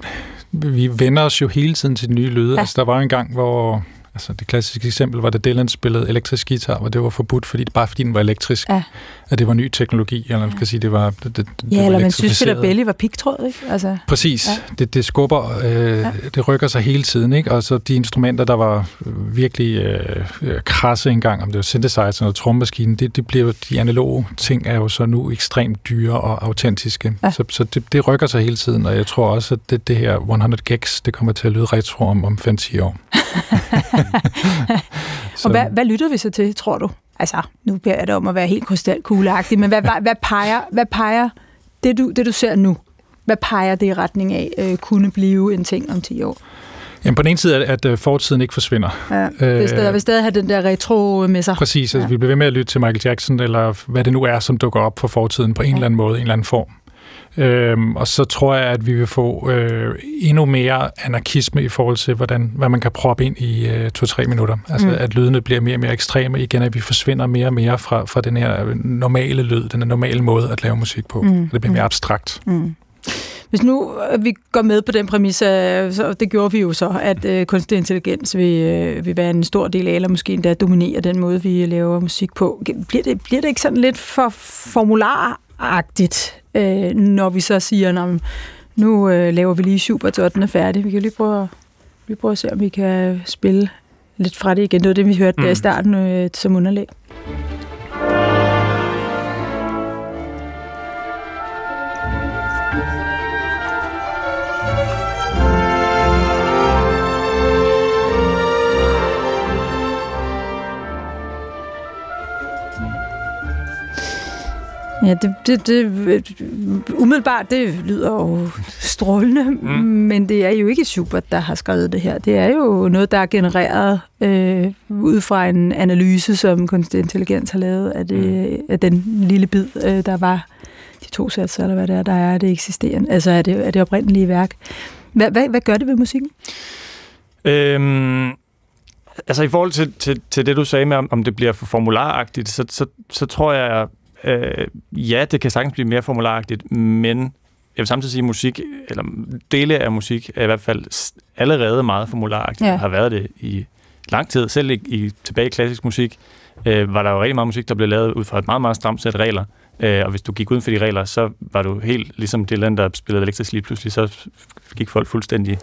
vi vender os jo hele tiden til nye lyde. Ja. Altså, der var en gang, hvor... Altså, det klassiske eksempel var, da Dylan spillede elektrisk guitar, hvor det var forbudt, fordi, bare fordi den var elektrisk. Ja. At det var ny teknologi, eller man kan sige, det var det, det, det Ja, var eller man synes, at elektrificeret. Belly var pigtråd, ikke? Altså, Præcis. Ja. Ja. Det, det skubber, øh, Ja. ja. det rykker sig hele tiden, ikke? Og så de instrumenter, der var virkelig øh, øh, krasse engang, om det var synthesizer eller trommaskinen, det, det bliver de analoge ting er jo så nu ekstremt dyre og autentiske. Ja. Ja. Så, så det, det rykker sig hele tiden, og jeg tror også, at det, det her 100 gigs, det kommer til at lyde retro om, om 5-10 år. og hvad, hvad lytter vi så til, tror du? Altså, nu jeg dig om at være helt krystalkugleagtig, men hvad, hvad, hvad, peger, hvad peger det du, det, du ser nu? Hvad peger det i retning af øh, kunne blive en ting om 10 år? Jamen på den ene side, at, at øh, fortiden ikke forsvinder. Ja, øh, vil, stadig, vil stadig have den der retro med sig. Præcis, altså Ja. vi bliver ved med at lytte til Michael Jackson, eller hvad det nu er, som dukker op fra fortiden på en ja. eller anden måde, en eller anden form. Øhm, og så tror jeg, at vi vil få øh, endnu mere anarkisme i forhold til, hvordan, hvad man kan proppe ind i øh, to-tre minutter. Altså, Mm. at lydene bliver mere og mere ekstreme igen, at vi forsvinder mere og mere fra, fra den her normale lyd, den her normale måde at lave musik på. Mm. Det bliver mere Mm. abstrakt. Mm. Hvis nu øh, vi går med på den præmis, øh, så det gjorde vi jo så, at øh, kunstig intelligens vil, øh, vil være en stor del af, eller måske endda dominere den måde, vi laver musik på. Bliver det, bliver det ikke sådan lidt for formularagtigt, øh, når vi så siger, "Nå, nu øh, laver vi lige Schubert, så den er færdig. Vi kan lige prøve, at- lige prøve at se, om vi kan spille lidt fra det igen. Det var det, vi hørte mm. der i Mm. starten øh, som underlæg. Ja, det, det, det, umiddelbart, det lyder jo strålende, mm. Men det er jo ikke Schubert, der har skrevet det her. Det er jo noget, der er genereret øh, ud fra en analyse, som kunstig intelligens har lavet af, det, mm. af den lille bid, øh, der var de to satser, eller hvad det er, der er det eksisterende, altså er det, er det oprindelige værk. Hvad, hvad, hvad gør det ved musikken? Øhm, altså i forhold til, til, til det, du sagde med, om, om det bliver for formularagtigt, så, så, så tror jeg, øh, ja, det kan sagtens blive mere formularagtigt, men jeg vil samtidig sige, at musik, eller dele af musik, er i hvert fald allerede meget formularagtigt, ja. har været det i lang tid. Selv i, i tilbage i klassisk musik, øh, var der jo rigtig meget musik, der blev lavet ud fra et meget, meget stramt sæt regler. Øh, og hvis du gik uden for de regler, så var du helt ligesom det land, der spillede elektrisk lige pludselig, så gik folk fuldstændig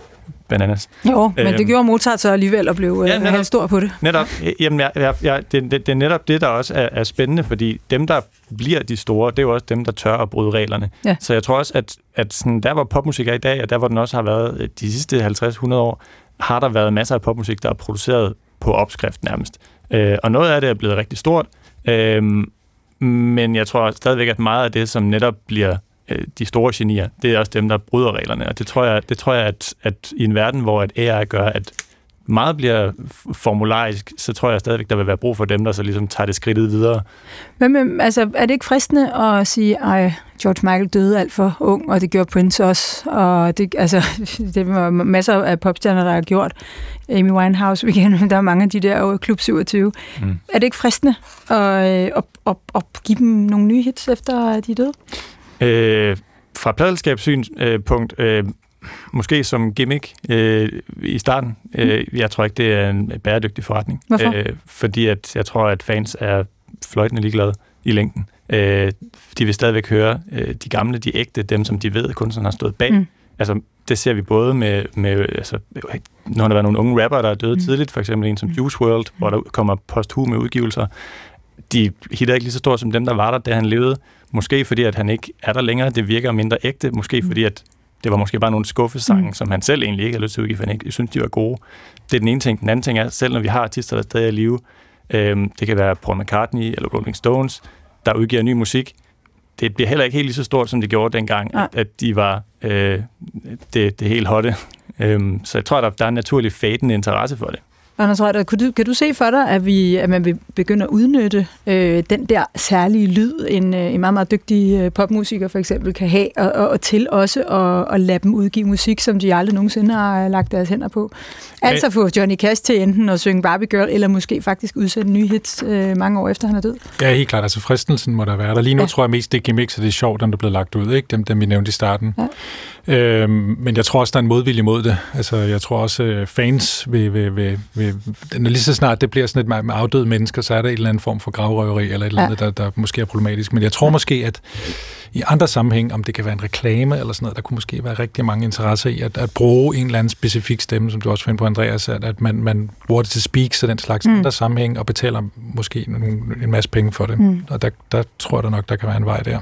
bananas. Jo, men Øhm. det gjorde Mozart så alligevel og blev Ja, ja, netop. stor på det. Netop. Jamen, jeg, jeg, jeg, det, det, det er netop det, der også er, er spændende, fordi dem, der bliver de store, det er jo også dem, der tør at bryde reglerne. Ja. Så jeg tror også, at, at sådan, der, hvor popmusik er i dag, og der, hvor den også har været øh, de sidste 50-100 år, har der været masser af popmusik, der er produceret på opskrift nærmest. Øh, og noget af det er blevet rigtig stort, øh, men jeg tror stadigvæk, at meget af det, som netop bliver øh, de store genier, det er også dem, der bryder reglerne. Og det tror jeg, det tror jeg at, at i en verden, hvor at AI gør, at meget bliver formularisk, så tror jeg stadigvæk, der vil være brug for dem, der så ligesom tager det skridtet videre. Men, men altså, er det ikke fristende at sige, ej, George Michael døde alt for ung, og det gjorde Prince også, og det, altså, det var masser af popstjerner, der har gjort. Amy Winehouse, kender, der er mange af de der over Klub 27. Mm. Er det ikke fristende at, at, at, at give dem nogle nye hits, efter de er døde? Øh, fra pladelskabssynspunkt, øh, måske som gimmick øh, i starten. Øh, jeg tror ikke, det er en bæredygtig forretning. Hvorfor? Øh, fordi at jeg tror, at fans er fløjtende ligeglade i længden. Øh, de vil stadigvæk høre øh, de gamle, de ægte, dem som de ved, kunstneren har stået bag. Mm. Mm. Altså, det ser vi både med, med altså, når der var nogle unge rapper, der er døde Mm. mm. tidligt, for eksempel en som Juice World, hvor der kommer posthume udgivelser. De hitter ikke lige så stort som dem, der var der, da han levede. Måske fordi, at han ikke er der længere, det virker mindre ægte. Måske Mm. fordi, at det var måske bare nogle skuffesange, Mm. som han selv egentlig ikke har lyst til at udgive, for han ikke synes, de var gode. Det er den ene ting. Den anden ting er, selv når vi har artister, der stadig er i live, øhm, det kan være Paul McCartney eller Rolling Stones, der udgiver ny musik, det bliver heller ikke helt lige så stort, som det gjorde dengang, Nej. at, at de var øh, det, det helt hotte. Øhm, så jeg tror, der, der er en naturlig fadende interesse for det. Anders Reuter, kan du, kan du se for dig, at, vi, at man vil begynde at udnytte øh, den der særlige lyd, en, øh, en meget, meget dygtig øh, popmusiker for eksempel kan have, og, og, og til også at, at lade dem udgive musik, som de aldrig nogensinde har øh, lagt deres hænder på? Altså få Johnny Cash til enten at synge Barbie Girl, eller måske faktisk udsætte nye hits øh, mange år efter han er død. Ja, helt klart. Altså fristelsen må der være der. Lige nu Ja. tror jeg mest, det gimmicks, og det er sjovt, når det er blevet lagt ud. Ikke? Dem, dem vi nævnte i starten. Ja. Øhm, men jeg tror også, der er en modvilje mod det. Altså, jeg tror også, øh, fans vil, vil, vil, vil... Når lige så snart det bliver sådan et med- afdøde mennesker, så er der en eller anden form for gravrøveri, eller et eller Ja. andet, der, der måske er problematisk. Men jeg tror måske, at i andre sammenhæng, om det kan være en reklame eller sådan noget, der kunne måske være rigtig mange interesser i at, at bruge en eller anden specifik stemme, som du også finder på, Andreas, at, at man, man bruger det til speaks og den slags Mm. andre sammenhæng, og betaler måske nogle, en masse penge for det. Mm. Og der, der tror jeg da nok, der kan være en vej der.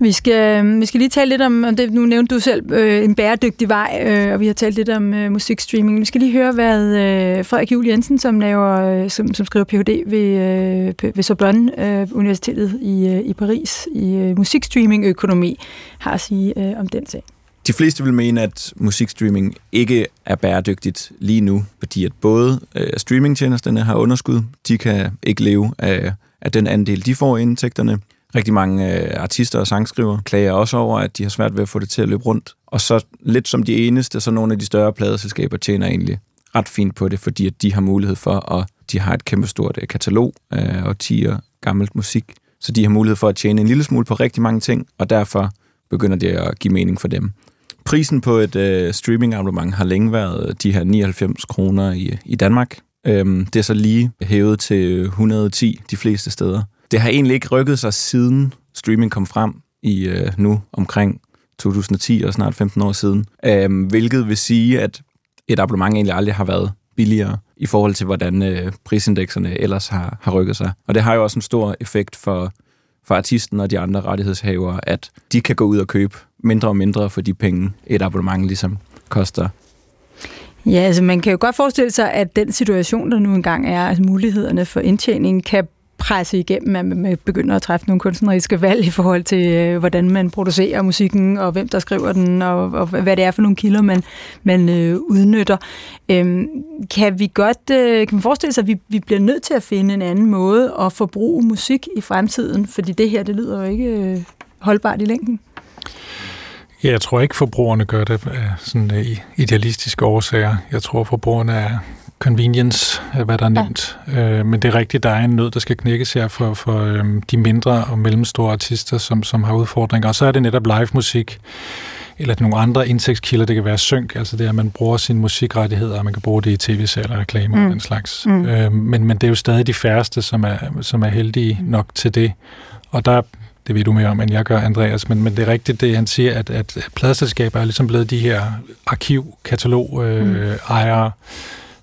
Vi skal, øh, vi skal lige tale lidt om, om det, nu nævnte du selv, øh, en bæredygtig vej, øh, og vi har talt lidt om øh, musikstreaming. Vi skal lige høre, hvad øh, Frederik Juhl Jensen, som, laver, øh, som, som skriver Ph.D. ved, øh, ved Sorbonne øh, Universitetet i, øh, i Paris i øh, musikstreaming-økonomi, har at sige øh, om den sag. De fleste vil mene, at musikstreaming ikke er bæredygtigt lige nu, fordi at både øh, streamingtjenesterne har underskud, de kan ikke leve af, af den andel, de får indtægterne. Rigtig mange øh, artister og sangskrivere klager også over, at de har svært ved at få det til at løbe rundt. Og så lidt som de eneste, så nogle af de større pladeselskaber tjener egentlig ret fint på det, fordi at de har mulighed for, at de har et kæmpestort øh, katalog øh, og 10 gammelt musik, så de har mulighed for at tjene en lille smule på rigtig mange ting, og derfor begynder det at give mening for dem. Prisen på et øh, streamingabonnement har længe været de her 99 kroner i, i Danmark. Øhm, det er så lige hævet til 110 de fleste steder. Det har egentlig ikke rykket sig siden streaming kom frem i øh, nu omkring 2010 og snart 15 år siden. Øhm, hvilket vil sige, at et abonnement egentlig aldrig har været billigere i forhold til, hvordan øh, prisindekserne øh, ellers har, har rykket sig. Og det har jo også en stor effekt for, for artisten og de andre rettighedshavere, at de kan gå ud og købe mindre og mindre for de penge, et abonnement ligesom koster. Ja, altså man kan jo godt forestille sig, at den situation, der nu engang er, altså mulighederne for indtjening, kan presse igennem, at man begynder at træffe nogle kunstneriske valg i forhold til, øh, hvordan man producerer musikken, og hvem der skriver den, og, og hvad det er for nogle kilder, man, man øh, udnytter. Øhm, kan vi godt øh, kan man forestille sig, at vi, vi bliver nødt til at finde en anden måde at forbruge musik i fremtiden? Fordi det her, det lyder jo ikke øh, holdbart i længden. Ja, jeg tror ikke, forbrugerne gør det af sådan øh, idealistiske årsager. Jeg tror, forbrugerne er convenience, øh, hvad der er nemt. Ja. Øh, men det er rigtigt, der er en nød, der skal knækkes her for, for øh, de mindre og mellemstore artister, som, som har udfordringer. Og så er det netop live musik, eller nogle andre indtægtskilder. Det kan være synk, altså det at man bruger sine musikrettigheder, og man kan bruge det i tv-serier, reklamer Mm. og den slags. Mm. Øh, men, men det er jo stadig de færreste, som er, som er heldige nok til det. Og der det ved du mere om, end jeg gør, Andreas, men, men det er rigtigt, det han siger, at, at pladselskaber er ligesom blevet de her arkiv-katalog-ejere, øh,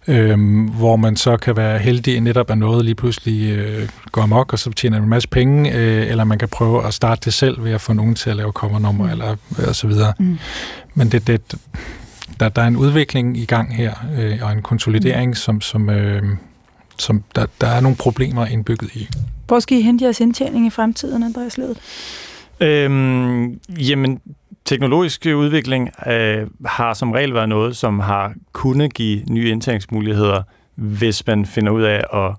øhm, hvor man så kan være heldig netop at noget lige pludselig øh, går amok, og så tjener man en masse penge, øh, eller man kan prøve at starte det selv ved at få nogen til at lave covernummer, mm. eller og så videre. Mm. Men det, det, der, der er en udvikling i gang her, øh, og en konsolidering, mm. som, som, øh, som der, der er nogle problemer indbygget i. Hvor skal I hente jeres indtjening i fremtiden, Andreas Ledet? Øhm, jamen, teknologisk udvikling øh, har som regel været noget, som har kunnet give nye indtægtsmuligheder, hvis man finder ud af at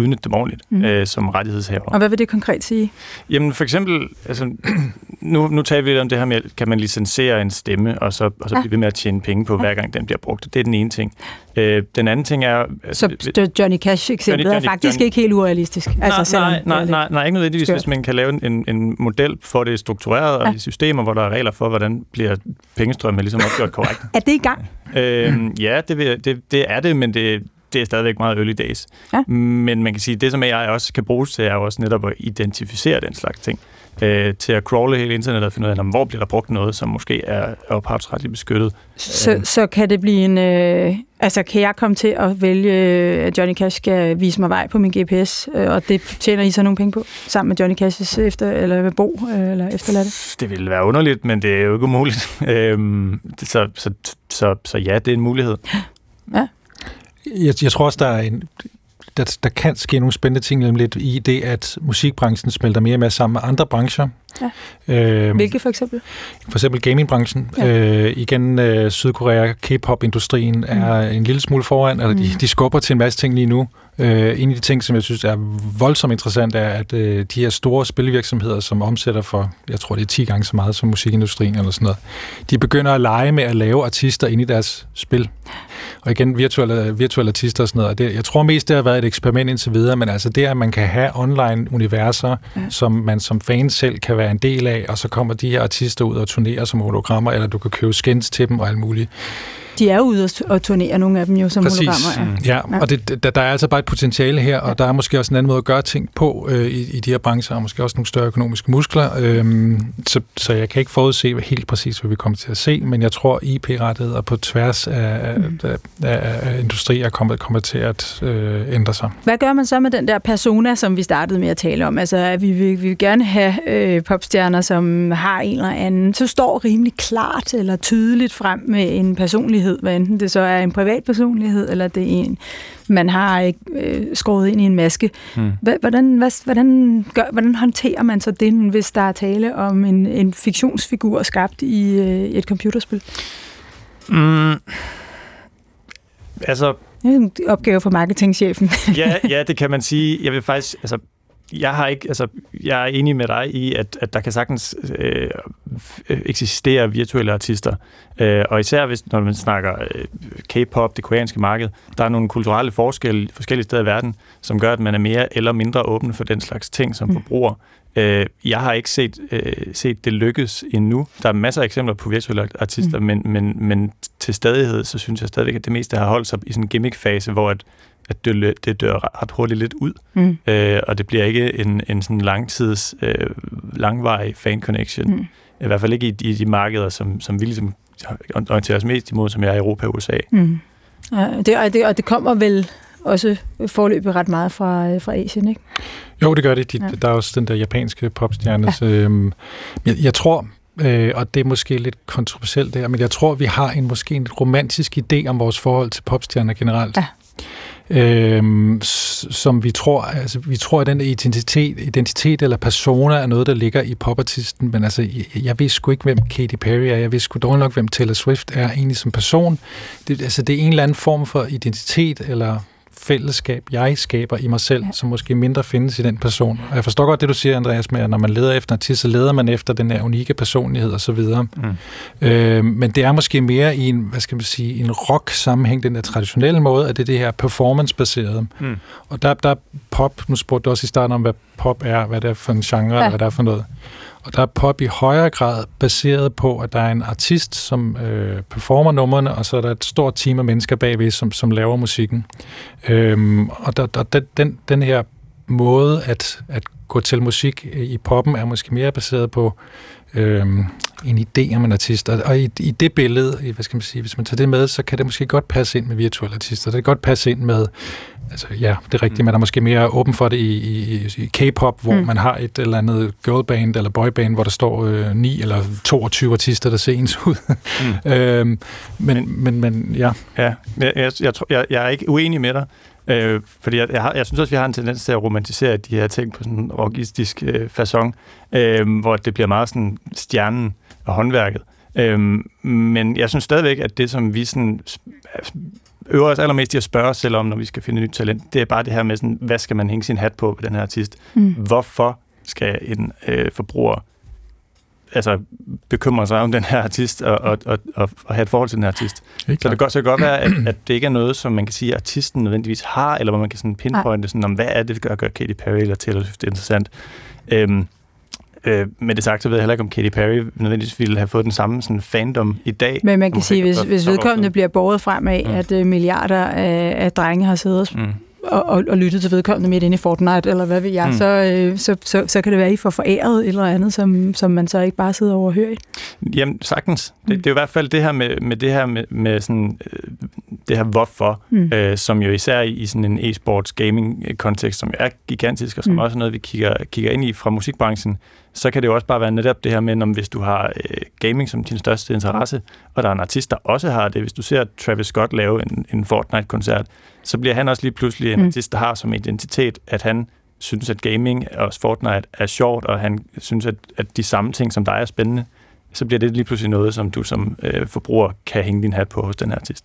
udnytte dem ordentligt mm. øh, som rettighedshaver. Og hvad vil det konkret sige? Jamen for eksempel, altså, nu, nu taler vi lidt om det her med, kan man licensere en stemme, og så, og så ja. blive ved med at tjene penge på, hver gang den bliver brugt. Det er den ene ting. Øh, den anden ting er... Altså, så Johnny Cash-eksemplet Johnny, Johnny, er faktisk Johnny, ikke helt urealistisk. Altså, nej, nej, nej, nej, nej, ikke nødvendigvis, skørt. hvis man kan lave en, en model for det struktureret, og i systemer, hvor der er regler for, hvordan bliver pengestrømmen ligesom opgjort korrekt. er det i gang? Øh, ja, det, vil, det, det er det, men det, det er stadigvæk meget early days. Ja. Men man kan sige, at det som AI også kan bruges til, er jo også netop at identificere den slags ting. Øh, til at crawle hele internettet og finde ud af, hvor bliver der brugt noget, som måske er ophavsretligt beskyttet. Så, øh. så kan det blive en... Øh, altså, kan jeg komme til at vælge, at Johnny Cash skal vise mig vej på min GPS, øh, og det tjener I så nogle penge på, sammen med Johnny Cash's efter, eller bo, øh, eller efterladte? Det ville være underligt, men det er jo ikke umuligt. øh, så, så, så, så ja, det er en mulighed. Ja. Jeg, jeg tror også, der er en, der, der kan ske nogle spændende ting lidt i det, at musikbranchen smelter mere og mere sammen med andre brancher. Ja. Øhm, Hvilke for eksempel? For eksempel gamingbranchen. Ja. Øh, igen, øh, Sydkorea, K-pop-industrien er mm. en lille smule foran, eller de, mm. de skubber til en masse ting lige nu. Øh, en af de ting, som jeg synes er voldsomt interessant, er, at øh, de her store spilvirksomheder, som omsætter for, jeg tror det er 10 gange så meget som musikindustrien eller sådan noget, de begynder at lege med at lave artister ind i deres spil. Og igen, virtuelle, virtuelle artister og sådan noget. Og det, jeg tror mest, det har været et eksperiment indtil videre, men altså det, at man kan have online-universer, ja. som man som fan selv kan være en del af, og så kommer de her artister ud og turnerer som hologrammer, eller du kan købe skins til dem og alt muligt de er ude og turnere, nogle af dem jo som Præcis. hologrammer. Ja, ja. ja. og det, der, der er altså bare et potentiale her, og ja. der er måske også en anden måde at gøre ting på øh, i, i de her brancher, og måske også nogle større økonomiske muskler. Øh, så, så jeg kan ikke forudse helt præcis, hvad vi kommer til at se, men jeg tror, IP-rettigheder på tværs af, mm. af, af, af industrier kommer, kommer til at øh, ændre sig. Hvad gør man så med den der persona, som vi startede med at tale om? Altså, at vi vil, vi vil gerne have øh, popstjerner, som har en eller anden, så står rimelig klart eller tydeligt frem med en personlighed personlighed, hvad enten det så er en privat personlighed, eller det er en, man har øh, skåret ind i en maske. Mm. Hvordan, hvad, hvordan, gør, hvordan håndterer man så det, hvis der er tale om en, en fiktionsfigur skabt i øh, et computerspil? Mm. Altså... Det er en opgave for marketingchefen. ja, ja, det kan man sige. Jeg vil faktisk... Altså, jeg har ikke, altså, jeg er enig med dig i, at, at der kan sagtens øh, eksistere virtuelle artister. Øh, og især hvis, når man snakker øh, K-pop, det koreanske marked, der er nogle kulturelle forskelle forskellige steder i verden, som gør, at man er mere eller mindre åben for den slags ting som mm. Øh, jeg har ikke set, øh, set det lykkes endnu. Der er masser af eksempler på virtuelle artister, mm. men, men, men til stadighed, så synes jeg stadigvæk, at det meste har holdt sig i sådan en gimmick-fase, hvor at at det, det dør ret hurtigt lidt ud, mm. øh, og det bliver ikke en, en sådan langtids, øh, langvarig fan-connection. Mm. I hvert fald ikke i, i de markeder, som, som vi ligesom orienterer os mest imod, som er Europa og USA. Mm. Ja, det, og, det, og det kommer vel også forløbet ret meget fra, fra Asien, ikke? Jo, det gør det. De, ja. Der er også den der japanske popstjerne. Ja. Øhm, jeg, jeg tror, øh, og det er måske lidt kontroversielt der, men jeg tror, vi har en måske en romantisk idé om vores forhold til popstjerner generelt. Ja øh, som vi tror, altså vi tror, at den identitet, identitet eller persona er noget, der ligger i popartisten, men altså, jeg, jeg ved sgu ikke, hvem Katy Perry er, jeg ved sgu dog nok, hvem Taylor Swift er egentlig som person. Det, altså, det er en eller anden form for identitet, eller fællesskab, jeg skaber i mig selv, ja. som måske mindre findes i den person. Og jeg forstår godt det, du siger, Andreas, med at når man leder efter en artist, så leder man efter den her unikke personlighed og så videre. Mm. Øh, men det er måske mere i en, hvad skal man sige, en rock-sammenhæng, den der traditionelle måde, at det er det her performance-baserede. Mm. Og der, der er pop, nu spurgte du også i starten om, hvad pop er, hvad det er for en genre, ja. eller hvad det er for noget. Og der er pop i højere grad baseret på, at der er en artist, som øh, performer numrene, og så er der et stort team af mennesker bagved, som, som laver musikken. Øhm, og der, der, den, den her måde at, at gå til musik i poppen er måske mere baseret på øhm, en idé om en artist. Og, og i, i det billede, i, hvad skal man sige, hvis man tager det med, så kan det måske godt passe ind med virtuelle artister. Det kan godt passe ind med, altså ja, det er rigtigt, mm. man er måske mere åben for det i, i, i K-pop, hvor mm. man har et eller andet girlband eller boyband, hvor der står øh, 9 eller 22 artister, der ser ens ud. Mm. øhm, men, men, men ja. Ja, jeg, jeg, jeg, jeg er ikke uenig med dig. Øh, fordi jeg, jeg, har, jeg synes også, vi har en tendens til at romantisere de her ting på sådan en rockistisk øh, façon, øh, hvor det bliver meget sådan stjernen og håndværket. Øh, men jeg synes stadigvæk, at det, som vi sådan øver os allermest i at spørge os selv om, når vi skal finde nyt talent, det er bare det her med, sådan, hvad skal man hænge sin hat på ved den her artist? Mm. Hvorfor skal en øh, forbruger altså, bekymre sig om den her artist og, og, og, og, og have et forhold til den her artist. Så det kan, så det kan godt være, at, at det ikke er noget, som man kan sige, at artisten nødvendigvis har, eller hvor man kan sådan pinpointe, sådan, om hvad er det, der gør Katy Perry eller Taylor Swift interessant. Øhm, øh, med det sagt, så ved jeg heller ikke, om Katy Perry nødvendigvis ville have fået den samme sådan, fandom i dag. Men man kan sige, hvis, hvis vedkommende bliver båret frem af, mm. at uh, milliarder af, af drenge har siddet mm og, og, og lyttet til vedkommende midt inde i Fortnite, eller hvad ved jeg, mm. så, øh, så, så, så kan det være, at I får foræret et eller andet, som, som man så ikke bare sidder over og hører i. Jamen, sagtens. Det, det er jo i hvert fald det her med, med det her med, med sådan, øh, det her hvorfor, mm. øh, som jo især i, i sådan en e-sports gaming-kontekst, som er gigantisk, og som mm. også er noget, vi kigger, kigger ind i fra musikbranchen, så kan det jo også bare være netop det her med, om hvis du har øh, gaming som din største interesse, og der er en artist, der også har det. Hvis du ser Travis Scott lave en, en Fortnite-koncert, så bliver han også lige pludselig en mm. artist, der har som identitet, at han synes, at gaming og Fortnite er sjovt, og han synes, at, at de samme ting som dig er spændende, så bliver det lige pludselig noget, som du som øh, forbruger kan hænge din hat på hos den her artist.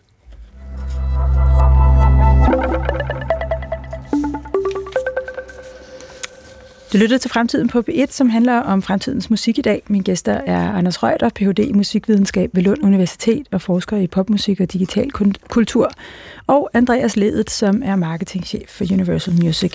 Du lytter til Fremtiden på B1, som handler om fremtidens musik i dag. Mine gæster er Anders Røgter, Ph.D. i musikvidenskab ved Lund Universitet og forsker i popmusik og digital kultur, og Andreas Ledet, som er marketingchef for Universal Music.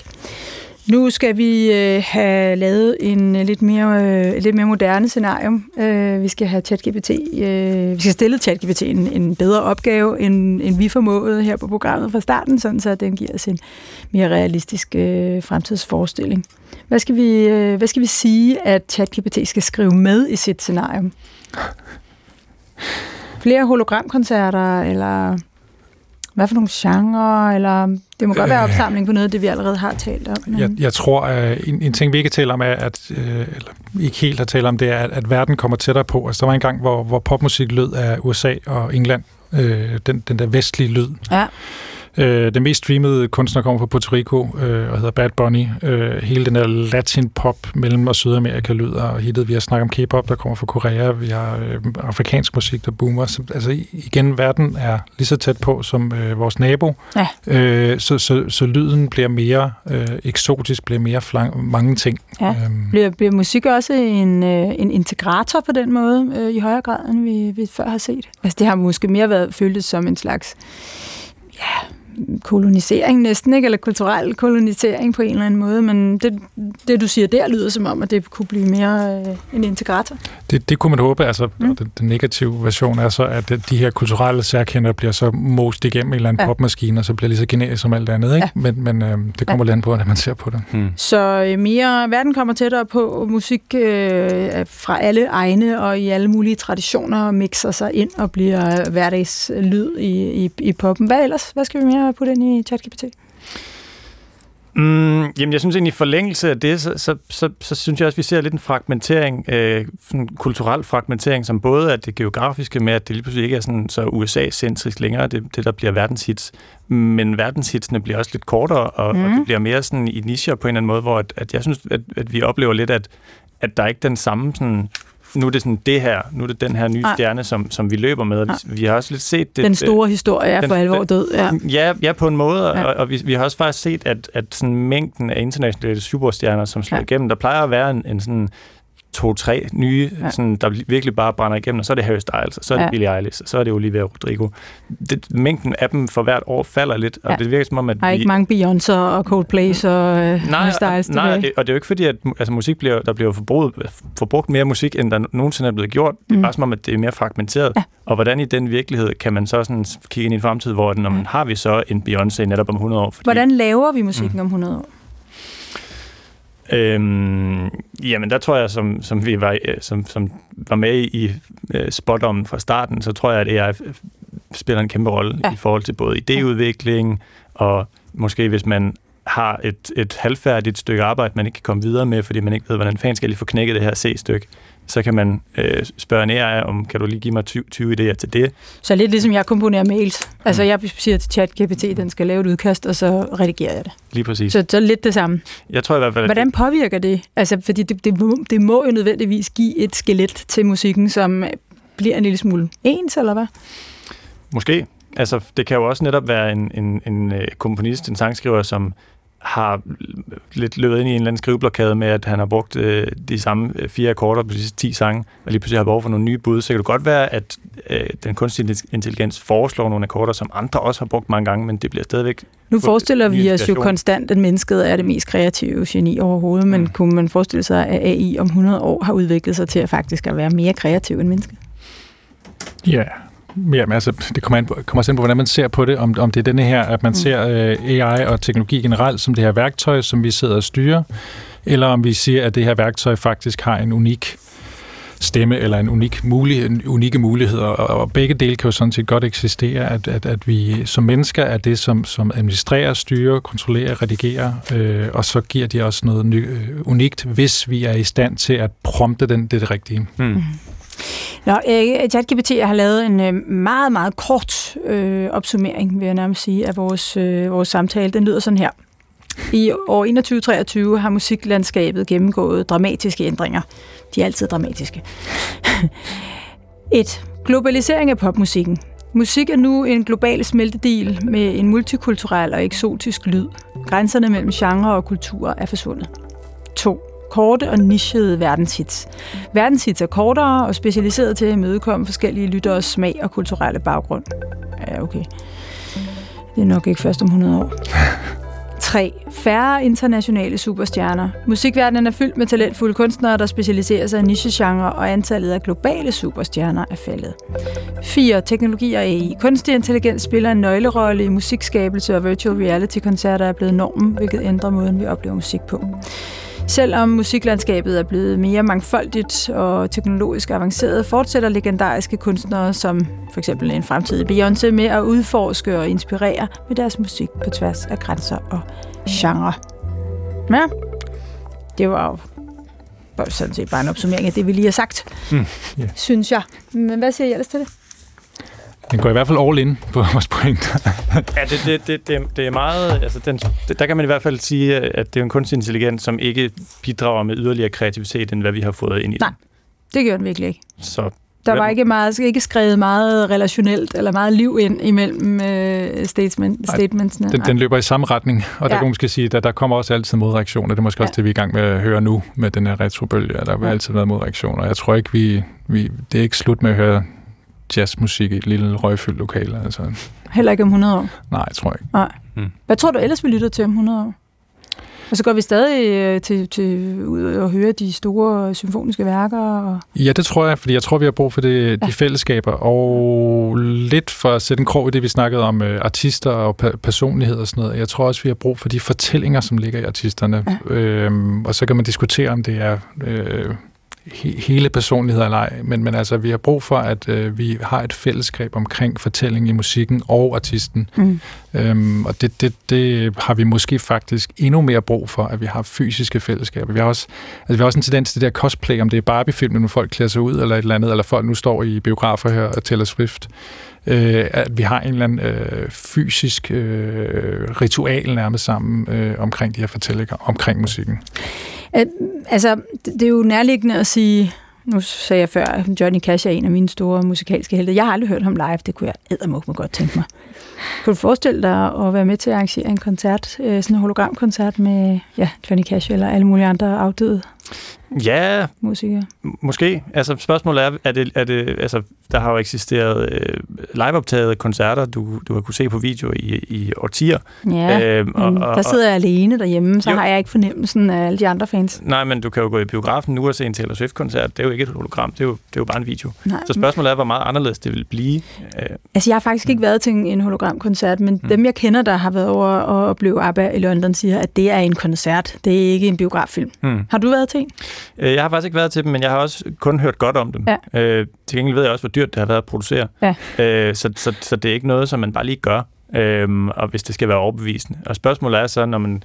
Nu skal vi øh, have lavet en øh, lidt mere, øh, lidt mere moderne scenario. Øh, vi skal have ChatGPT, øh, vi skal stille ChatGPT en, en bedre opgave, end, end vi formåede her på programmet fra starten, sådan så den giver os en mere realistisk øh, fremtidsforestilling. Hvad skal, vi, øh, hvad skal vi sige, at ChatGPT skal skrive med i sit scenario? Flere hologramkoncerter, eller hvad for nogle genrer, eller det må godt være øh. opsamling på noget af det, vi allerede har talt om. Men... Jeg, jeg tror, at en, en ting, vi ikke taler om, er, at, øh, eller ikke helt har talt om, det er, at, at verden kommer tættere på. Altså, der var en gang, hvor, hvor popmusik lød af USA og England, øh, den, den der vestlige lyd. Ja. Øh, den mest streamede kunstner kommer fra Puerto Rico øh, og hedder Bad Bunny. Øh, hele den der latin-pop mellem og Sydamerika lyder hittet. Vi har snakket om K-pop, der kommer fra Korea. Vi har øh, afrikansk musik, der boomer. Så, altså igen, verden er lige så tæt på som øh, vores nabo. Ja. Øh, så, så, så lyden bliver mere øh, eksotisk, bliver mere flang, mange ting. Ja. Øhm. Bliver, bliver musik også en, øh, en integrator på den måde øh, i højere grad, end vi, vi før har set? Altså det har måske mere været føltes som en slags ja, kolonisering næsten, ikke? eller kulturel kolonisering på en eller anden måde, men det, det du siger der lyder som om, at det kunne blive mere øh, en integrator. Det, det kunne man håbe, altså mm. den, den negative version er så, at de her kulturelle særkender bliver så most igennem en eller anden ja. popmaskine, og så bliver lige så genetisk som alt andet, ikke? Ja. men, men øh, det kommer ja. lidt på, når man ser på det. Mm. Så øh, mere, verden kommer tættere på musik øh, fra alle egne og i alle mulige traditioner, mixer sig ind og bliver hverdagslyd i, i, i poppen. Hvad ellers? Hvad skal vi mere at putte ind i ChatGPT? Mm, jamen, jeg synes egentlig, i forlængelse af det, så, så, så, så synes jeg også, at vi ser lidt en fragmentering, øh, en kulturel fragmentering, som både er det geografiske med, at det lige pludselig ikke er sådan så USA-centrisk længere, det, det der bliver verdenshits, men verdenshitsene bliver også lidt kortere, og, mm. og det bliver mere sådan i nischer på en eller anden måde, hvor at, at jeg synes, at, at vi oplever lidt, at, at der er ikke den samme sådan nu er det sådan det her, nu er det den her nye Ej. stjerne, som, som vi løber med. Vi, vi har også lidt set det. Den store historie er den, for alvor død, ja. Ja, ja på en måde, ja. og, og vi, vi har også faktisk set, at, at sådan mængden af internationale superstjerner, som slår ja. igennem, der plejer at være en, en sådan to-tre nye, ja. sådan, der virkelig bare brænder igennem, og så er det Harry Styles, og så er det ja. Billie Eilish, og så er det Olivia Rodrigo. Det, mængden af dem for hvert år falder lidt, og ja. det virker som om, at Der er vi... ikke mange Beyoncé og Coldplay og øh, nej, Styles Nej, og det, og det er jo ikke fordi, at altså, musik bliver, der bliver forbrugt, forbrugt mere musik, end der nogensinde er blevet gjort. Det er mm. bare som om, at det er mere fragmenteret. Ja. Og hvordan i den virkelighed kan man så sådan kigge ind i en fremtid, hvor når man har vi så en Beyoncé netop om 100 år? Fordi... Hvordan laver vi musikken mm. om 100 år? Øhm, jamen, der tror jeg, som, som vi var, øh, som, som var med i uh, spotommen fra starten, så tror jeg, at AI spiller en kæmpe rolle. Ja. i forhold til både idéudvikling, og måske hvis man har et, et halvfærdigt stykke arbejde, man ikke kan komme videre med, fordi man ikke ved, hvordan fanden skal jeg lige få knækket det her C-stykke, så kan man øh, spørge en AI om, kan du lige give mig 20, 20 idéer til det? Så lidt ligesom jeg komponerer mails. Altså jeg siger til ChatGPT, den skal lave et udkast, og så redigerer jeg det. Lige præcis. Så, så lidt det samme. Jeg tror i hvert fald, Hvordan påvirker det? Altså, fordi det, det, må, det må jo nødvendigvis give et skelet til musikken, som bliver en lille smule ens, eller hvad? Måske. Altså, det kan jo også netop være en, en, en øh, komponist, en sangskriver, som har lidt løbet ind i en eller anden skriveblokade med, at han har brugt øh, de samme øh, fire akkorder på de sidste 10 sange, og lige pludselig har behov for nogle nye bud, så kan det godt være, at øh, den kunstige intelligens foreslår nogle akkorder, som andre også har brugt mange gange, men det bliver stadigvæk... Nu forestiller vi os jo konstant, at mennesket er det mest kreative geni overhovedet, men Mm. kunne man forestille sig, at AI om 100 år har udviklet sig til at faktisk at være mere kreativ end mennesket? Ja, Ja, men altså, det kommer, an på, kommer også an på, hvordan man ser på det. Om, om det er denne her, at man Mm. ser øh, AI og teknologi generelt som det her værktøj, som vi sidder og styrer, eller om vi siger, at det her værktøj faktisk har en unik stemme eller en unik mulig, en unikke muligheder, og, og begge dele kan jo sådan set godt eksistere, at, at, at vi som mennesker er det, som, som administrerer, styrer, kontrollerer, redigerer, øh, og så giver de os noget ny, øh, unikt, hvis vi er i stand til at prompte den, det, det rigtige. Hmm. Nå, øh, ChatGPT har lavet en øh, meget, meget kort øh, opsummering, vil jeg nærmest sige, af vores, øh, vores samtale. Den lyder sådan her. I år 2023 har musiklandskabet gennemgået dramatiske ændringer. De er altid dramatiske. 1. Globalisering af popmusikken. Musik er nu en global smeltedil med en multikulturel og eksotisk lyd. Grænserne mellem genre og kultur er forsvundet. 2. Korte og nichede verdenshits. Verdenshits er kortere og specialiseret til at imødekomme forskellige lytteres smag og kulturelle baggrund. Ja, okay. Det er nok ikke først om 100 år. 3. Færre internationale superstjerner. Musikverdenen er fyldt med talentfulde kunstnere, der specialiserer sig i nichegenre, og antallet af globale superstjerner er faldet. 4. Teknologi og AI. Kunstig intelligens spiller en nøglerolle i musikskabelse, og virtual reality-koncerter er blevet normen, hvilket ændrer måden, vi oplever musik på. Selvom musiklandskabet er blevet mere mangfoldigt og teknologisk avanceret, fortsætter legendariske kunstnere som for eksempel en fremtidig Beyoncé med at udforske og inspirere med deres musik på tværs af grænser og genre. Ja, det var jo sådan set bare en opsummering af det, vi lige har sagt, Mm, ja. synes jeg. Men hvad siger I ellers til det? Den går i hvert fald all in på vores point. Ja, det, det, det, det, det er meget... Altså, den, der kan man i hvert fald sige, at det er en kunstig intelligens, som ikke bidrager med yderligere kreativitet, end hvad vi har fået ind i Nej. den. Det gjorde den virkelig ikke. Så Der var ikke, meget, ikke skrevet meget relationelt eller meget liv ind imellem øh, statement, statementsene. Den, den løber i samme retning, og der Ja. kan man måske sige, at der, der kommer også altid modreaktioner. Det er måske også Ja. det, vi er i gang med at høre nu med den her retrobølge. Der vil Ja. altid være modreaktioner. Jeg tror ikke, vi, vi... Det er ikke slut med at høre jazzmusik i et lille røgfyldt lokale. Altså, Heller ikke om 100 år. nej, jeg tror ikke. Hvad tror du ellers, vi lytter til om 100 år? Og så går vi stadig øh, til, til ud og høre de store symfoniske værker. Og... Ja, det tror jeg, fordi jeg tror, vi har brug for det, de Ja. fællesskaber, og lidt for at sætte en krog i det, vi snakkede om øh, artister og pe- personlighed og sådan noget. Jeg tror også, vi har brug for de fortællinger, som ligger i artisterne. Ja. Øhm, og så kan man diskutere, om det er øh, he- hele personlighed eller ej, men, men altså, vi har brug for, at øh, vi har et fællesskab omkring fortælling i musikken og artisten. Mm. Øhm, og det, det, det har vi måske faktisk endnu mere brug for, at vi har fysiske fællesskaber. Vi har også, altså, vi har også en tendens til det der cosplay, om det er Barbie-filmen, når folk klæder sig ud eller et eller andet, eller folk nu står i biografer her og Taylor Swift. Øh, at vi har en eller anden øh, fysisk øh, ritual nærmest sammen øh, omkring de her fortællinger, omkring musikken. At, altså, det er jo nærliggende at sige, nu sagde jeg før, at Johnny Cash er en af mine store musikalske helte. Jeg har aldrig hørt ham live, det kunne jeg eddermukke godt tænke mig. Kunne du forestille dig at være med til at arrangere en koncert, øh, sådan en hologramkoncert med ja, Johnny Cash eller alle mulige andre afdøde ja, musikere? måske. Altså, spørgsmålet er, er det, er det, altså, der har jo eksisteret øh, liveoptagede koncerter, du, du har kunne se på video i, i årtier. Ja, Øhm, og- og- der sidder jeg alene derhjemme, så Jo. har jeg ikke fornemmelsen af alle de andre fans. Nej, men du kan jo gå i biografen nu og se en Taylor Swift-koncert. Det er jo ikke et hologram, det er jo, det er jo bare en video. Nej. Så spørgsmålet er, hvor meget anderledes det vil blive. Øh, Altså, jeg har faktisk ikke været til en- hologramkoncert, men mm. dem, jeg kender, der har været over og opleve ABBA i London, siger, at det er en koncert. Det er ikke en biograffilm. hmm. Har du været til en? Øh, Jeg har faktisk ikke været til dem, men jeg har også kun hørt godt om dem. Ja. Øh, til gengæld ved jeg også, hvor dyrt det har været at producere. Ja. Øh, så, så, så det er ikke noget, som man bare lige gør, øhm, og hvis det skal være overbevisende. Og spørgsmålet er så, når man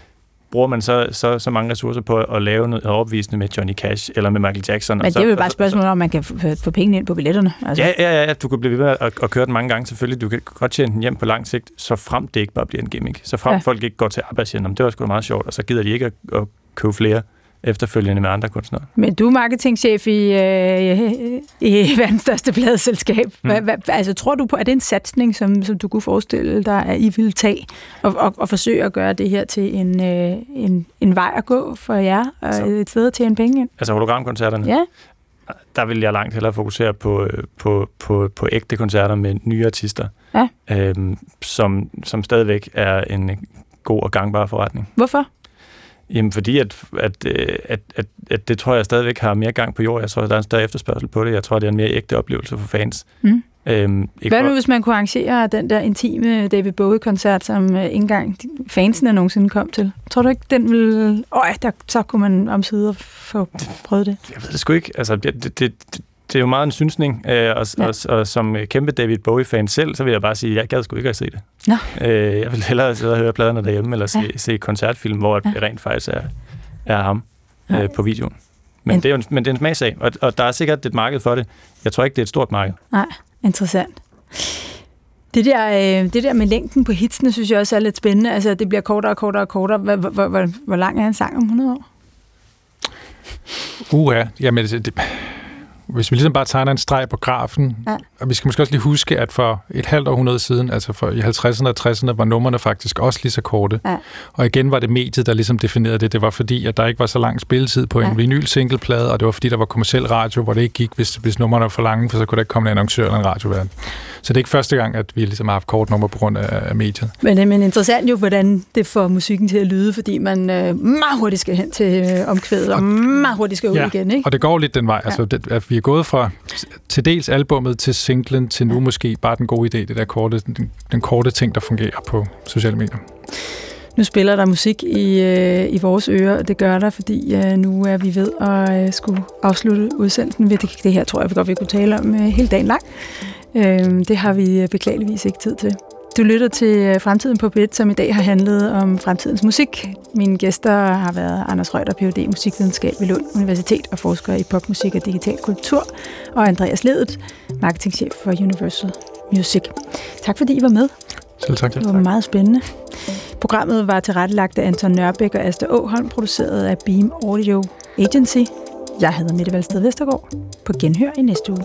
bruger man så, så, så mange ressourcer på at lave noget overbevisende med Johnny Cash eller med Michael Jackson. Men det er jo bare et spørgsmål om, man kan få, få pengene ind på billetterne. Altså. Ja, ja, ja, du kan blive ved med at, at køre den mange gange, selvfølgelig. Du kan godt tjene den hjem på lang sigt, så frem det ikke bare bliver en gimmick. Så frem Ja. folk ikke går til arbejde og siger, "Nå, men det var sgu meget sjovt, og så gider de ikke at, at købe flere efterfølgende med andre kunstnere. Men du er marketingchef i, øh, i verdens største pladeselskab. Hvad, hvad, altså, tror du på, at det er en satsning, som, som du kunne forestille dig, at I ville tage og, og, og forsøge at gøre det her til en, øh, en, en vej at gå for jer, og Så- et sted at tjene penge ind? Altså hologramkoncerterne. Ja, der vil jeg langt hellere fokusere på, øh, på, på, på ægte koncerter med nye artister, Ja. øhm, som, som stadigvæk er en god og gangbar forretning. hvorfor? Jamen fordi, at, at, øh, at, at, at det tror jeg stadigvæk har mere gang på jord. Jeg tror, der er en større efterspørgsel på det. Jeg tror, det er en mere ægte oplevelse for fans. Mm. Øhm, ikke Hvad nu, hvis man kunne arrangere den der intime David Bowie-koncert, som øh, ikke engang fansene nogensinde kom til? Tror du ikke, den ville... Øj, der, så kunne man omsider få prøvet det. Jeg ved det sgu ikke. Altså, det, det, det, det er jo meget en synsning, øh, og, Ja. ja. og, og som øh, kæmpe David Bowie-fan selv, så vil jeg bare sige, at jeg gad sgu ikke at se det. Nå. Øh, jeg vil hellere sidde og høre pladerne derhjemme, eller se, Ja. ja. se koncertfilm, hvor Ja. ja. det rent faktisk er, er ham Ja. øh, på videoen. Men, Men- det er jo en, men det er en smagsag, og, og der er sikkert et marked for det. Jeg tror ikke, det er et stort marked. Nej, interessant. Det der, øh, det der med længden på hitsene, synes jeg også er lidt spændende. Altså, det bliver kortere og kortere og kortere. Hvor, hvor, hvor, hvor lang er en sang om 100 år? Uha, jamen det, det, hvis vi ligesom bare tegner en streg på grafen, Ja. ja. og vi skal måske også lige huske, at for et halvt århundrede siden, altså for i 50'erne og 60'erne, var numrene faktisk også lige så korte. Ja. Og igen var det mediet, der ligesom definerede det. Det var fordi, at der ikke var så lang spilletid på Ja. en vinyl-singleplade, og det var fordi, der var kommersiel radio, hvor det ikke gik, hvis, hvis numrene var for lange, for så kunne der ikke komme en annoncør eller en radiovært. Så det er ikke første gang, at vi ligesom har haft kort nummer på grund af, af mediet. Men, øh, men interessant jo, hvordan det får musikken til at lyde, fordi man øh, meget hurtigt skal hen til øh, omkvædet, og meget hurtigt skal ud Ja, igen, ikke? Og det går lidt den vej. Altså, det, at vi er gået fra til dels albummet til singlen til nu måske bare den gode idé, det der korte, den, den korte ting, der fungerer på sociale medier. Nu spiller der musik i, øh, i vores ører, og det gør der, fordi øh, nu er vi ved at øh, skulle afslutte udsendelsen. Det, det her tror jeg vi godt, vi kunne tale om øh, hele dagen lang. Øh, det har vi øh, beklageligvis ikke tid til. Du lytter til øh, Fremtiden på Bit, som i dag har handlet om fremtidens musik. Mine gæster har været Anders Reuter, Ph.D. i musikvidenskab ved Lund Universitet og forsker i popmusik og digital kultur, og Andreas Ledet, marketingchef for Universal Music. Tak fordi I var med. Selv tak. Det var meget spændende. Programmet var tilrettelagt af Anton Nørbæk og Asta Åholm, produceret af Beam Audio Agency. Jeg hedder Mette Valsted Vestergaard. På genhør i næste uge.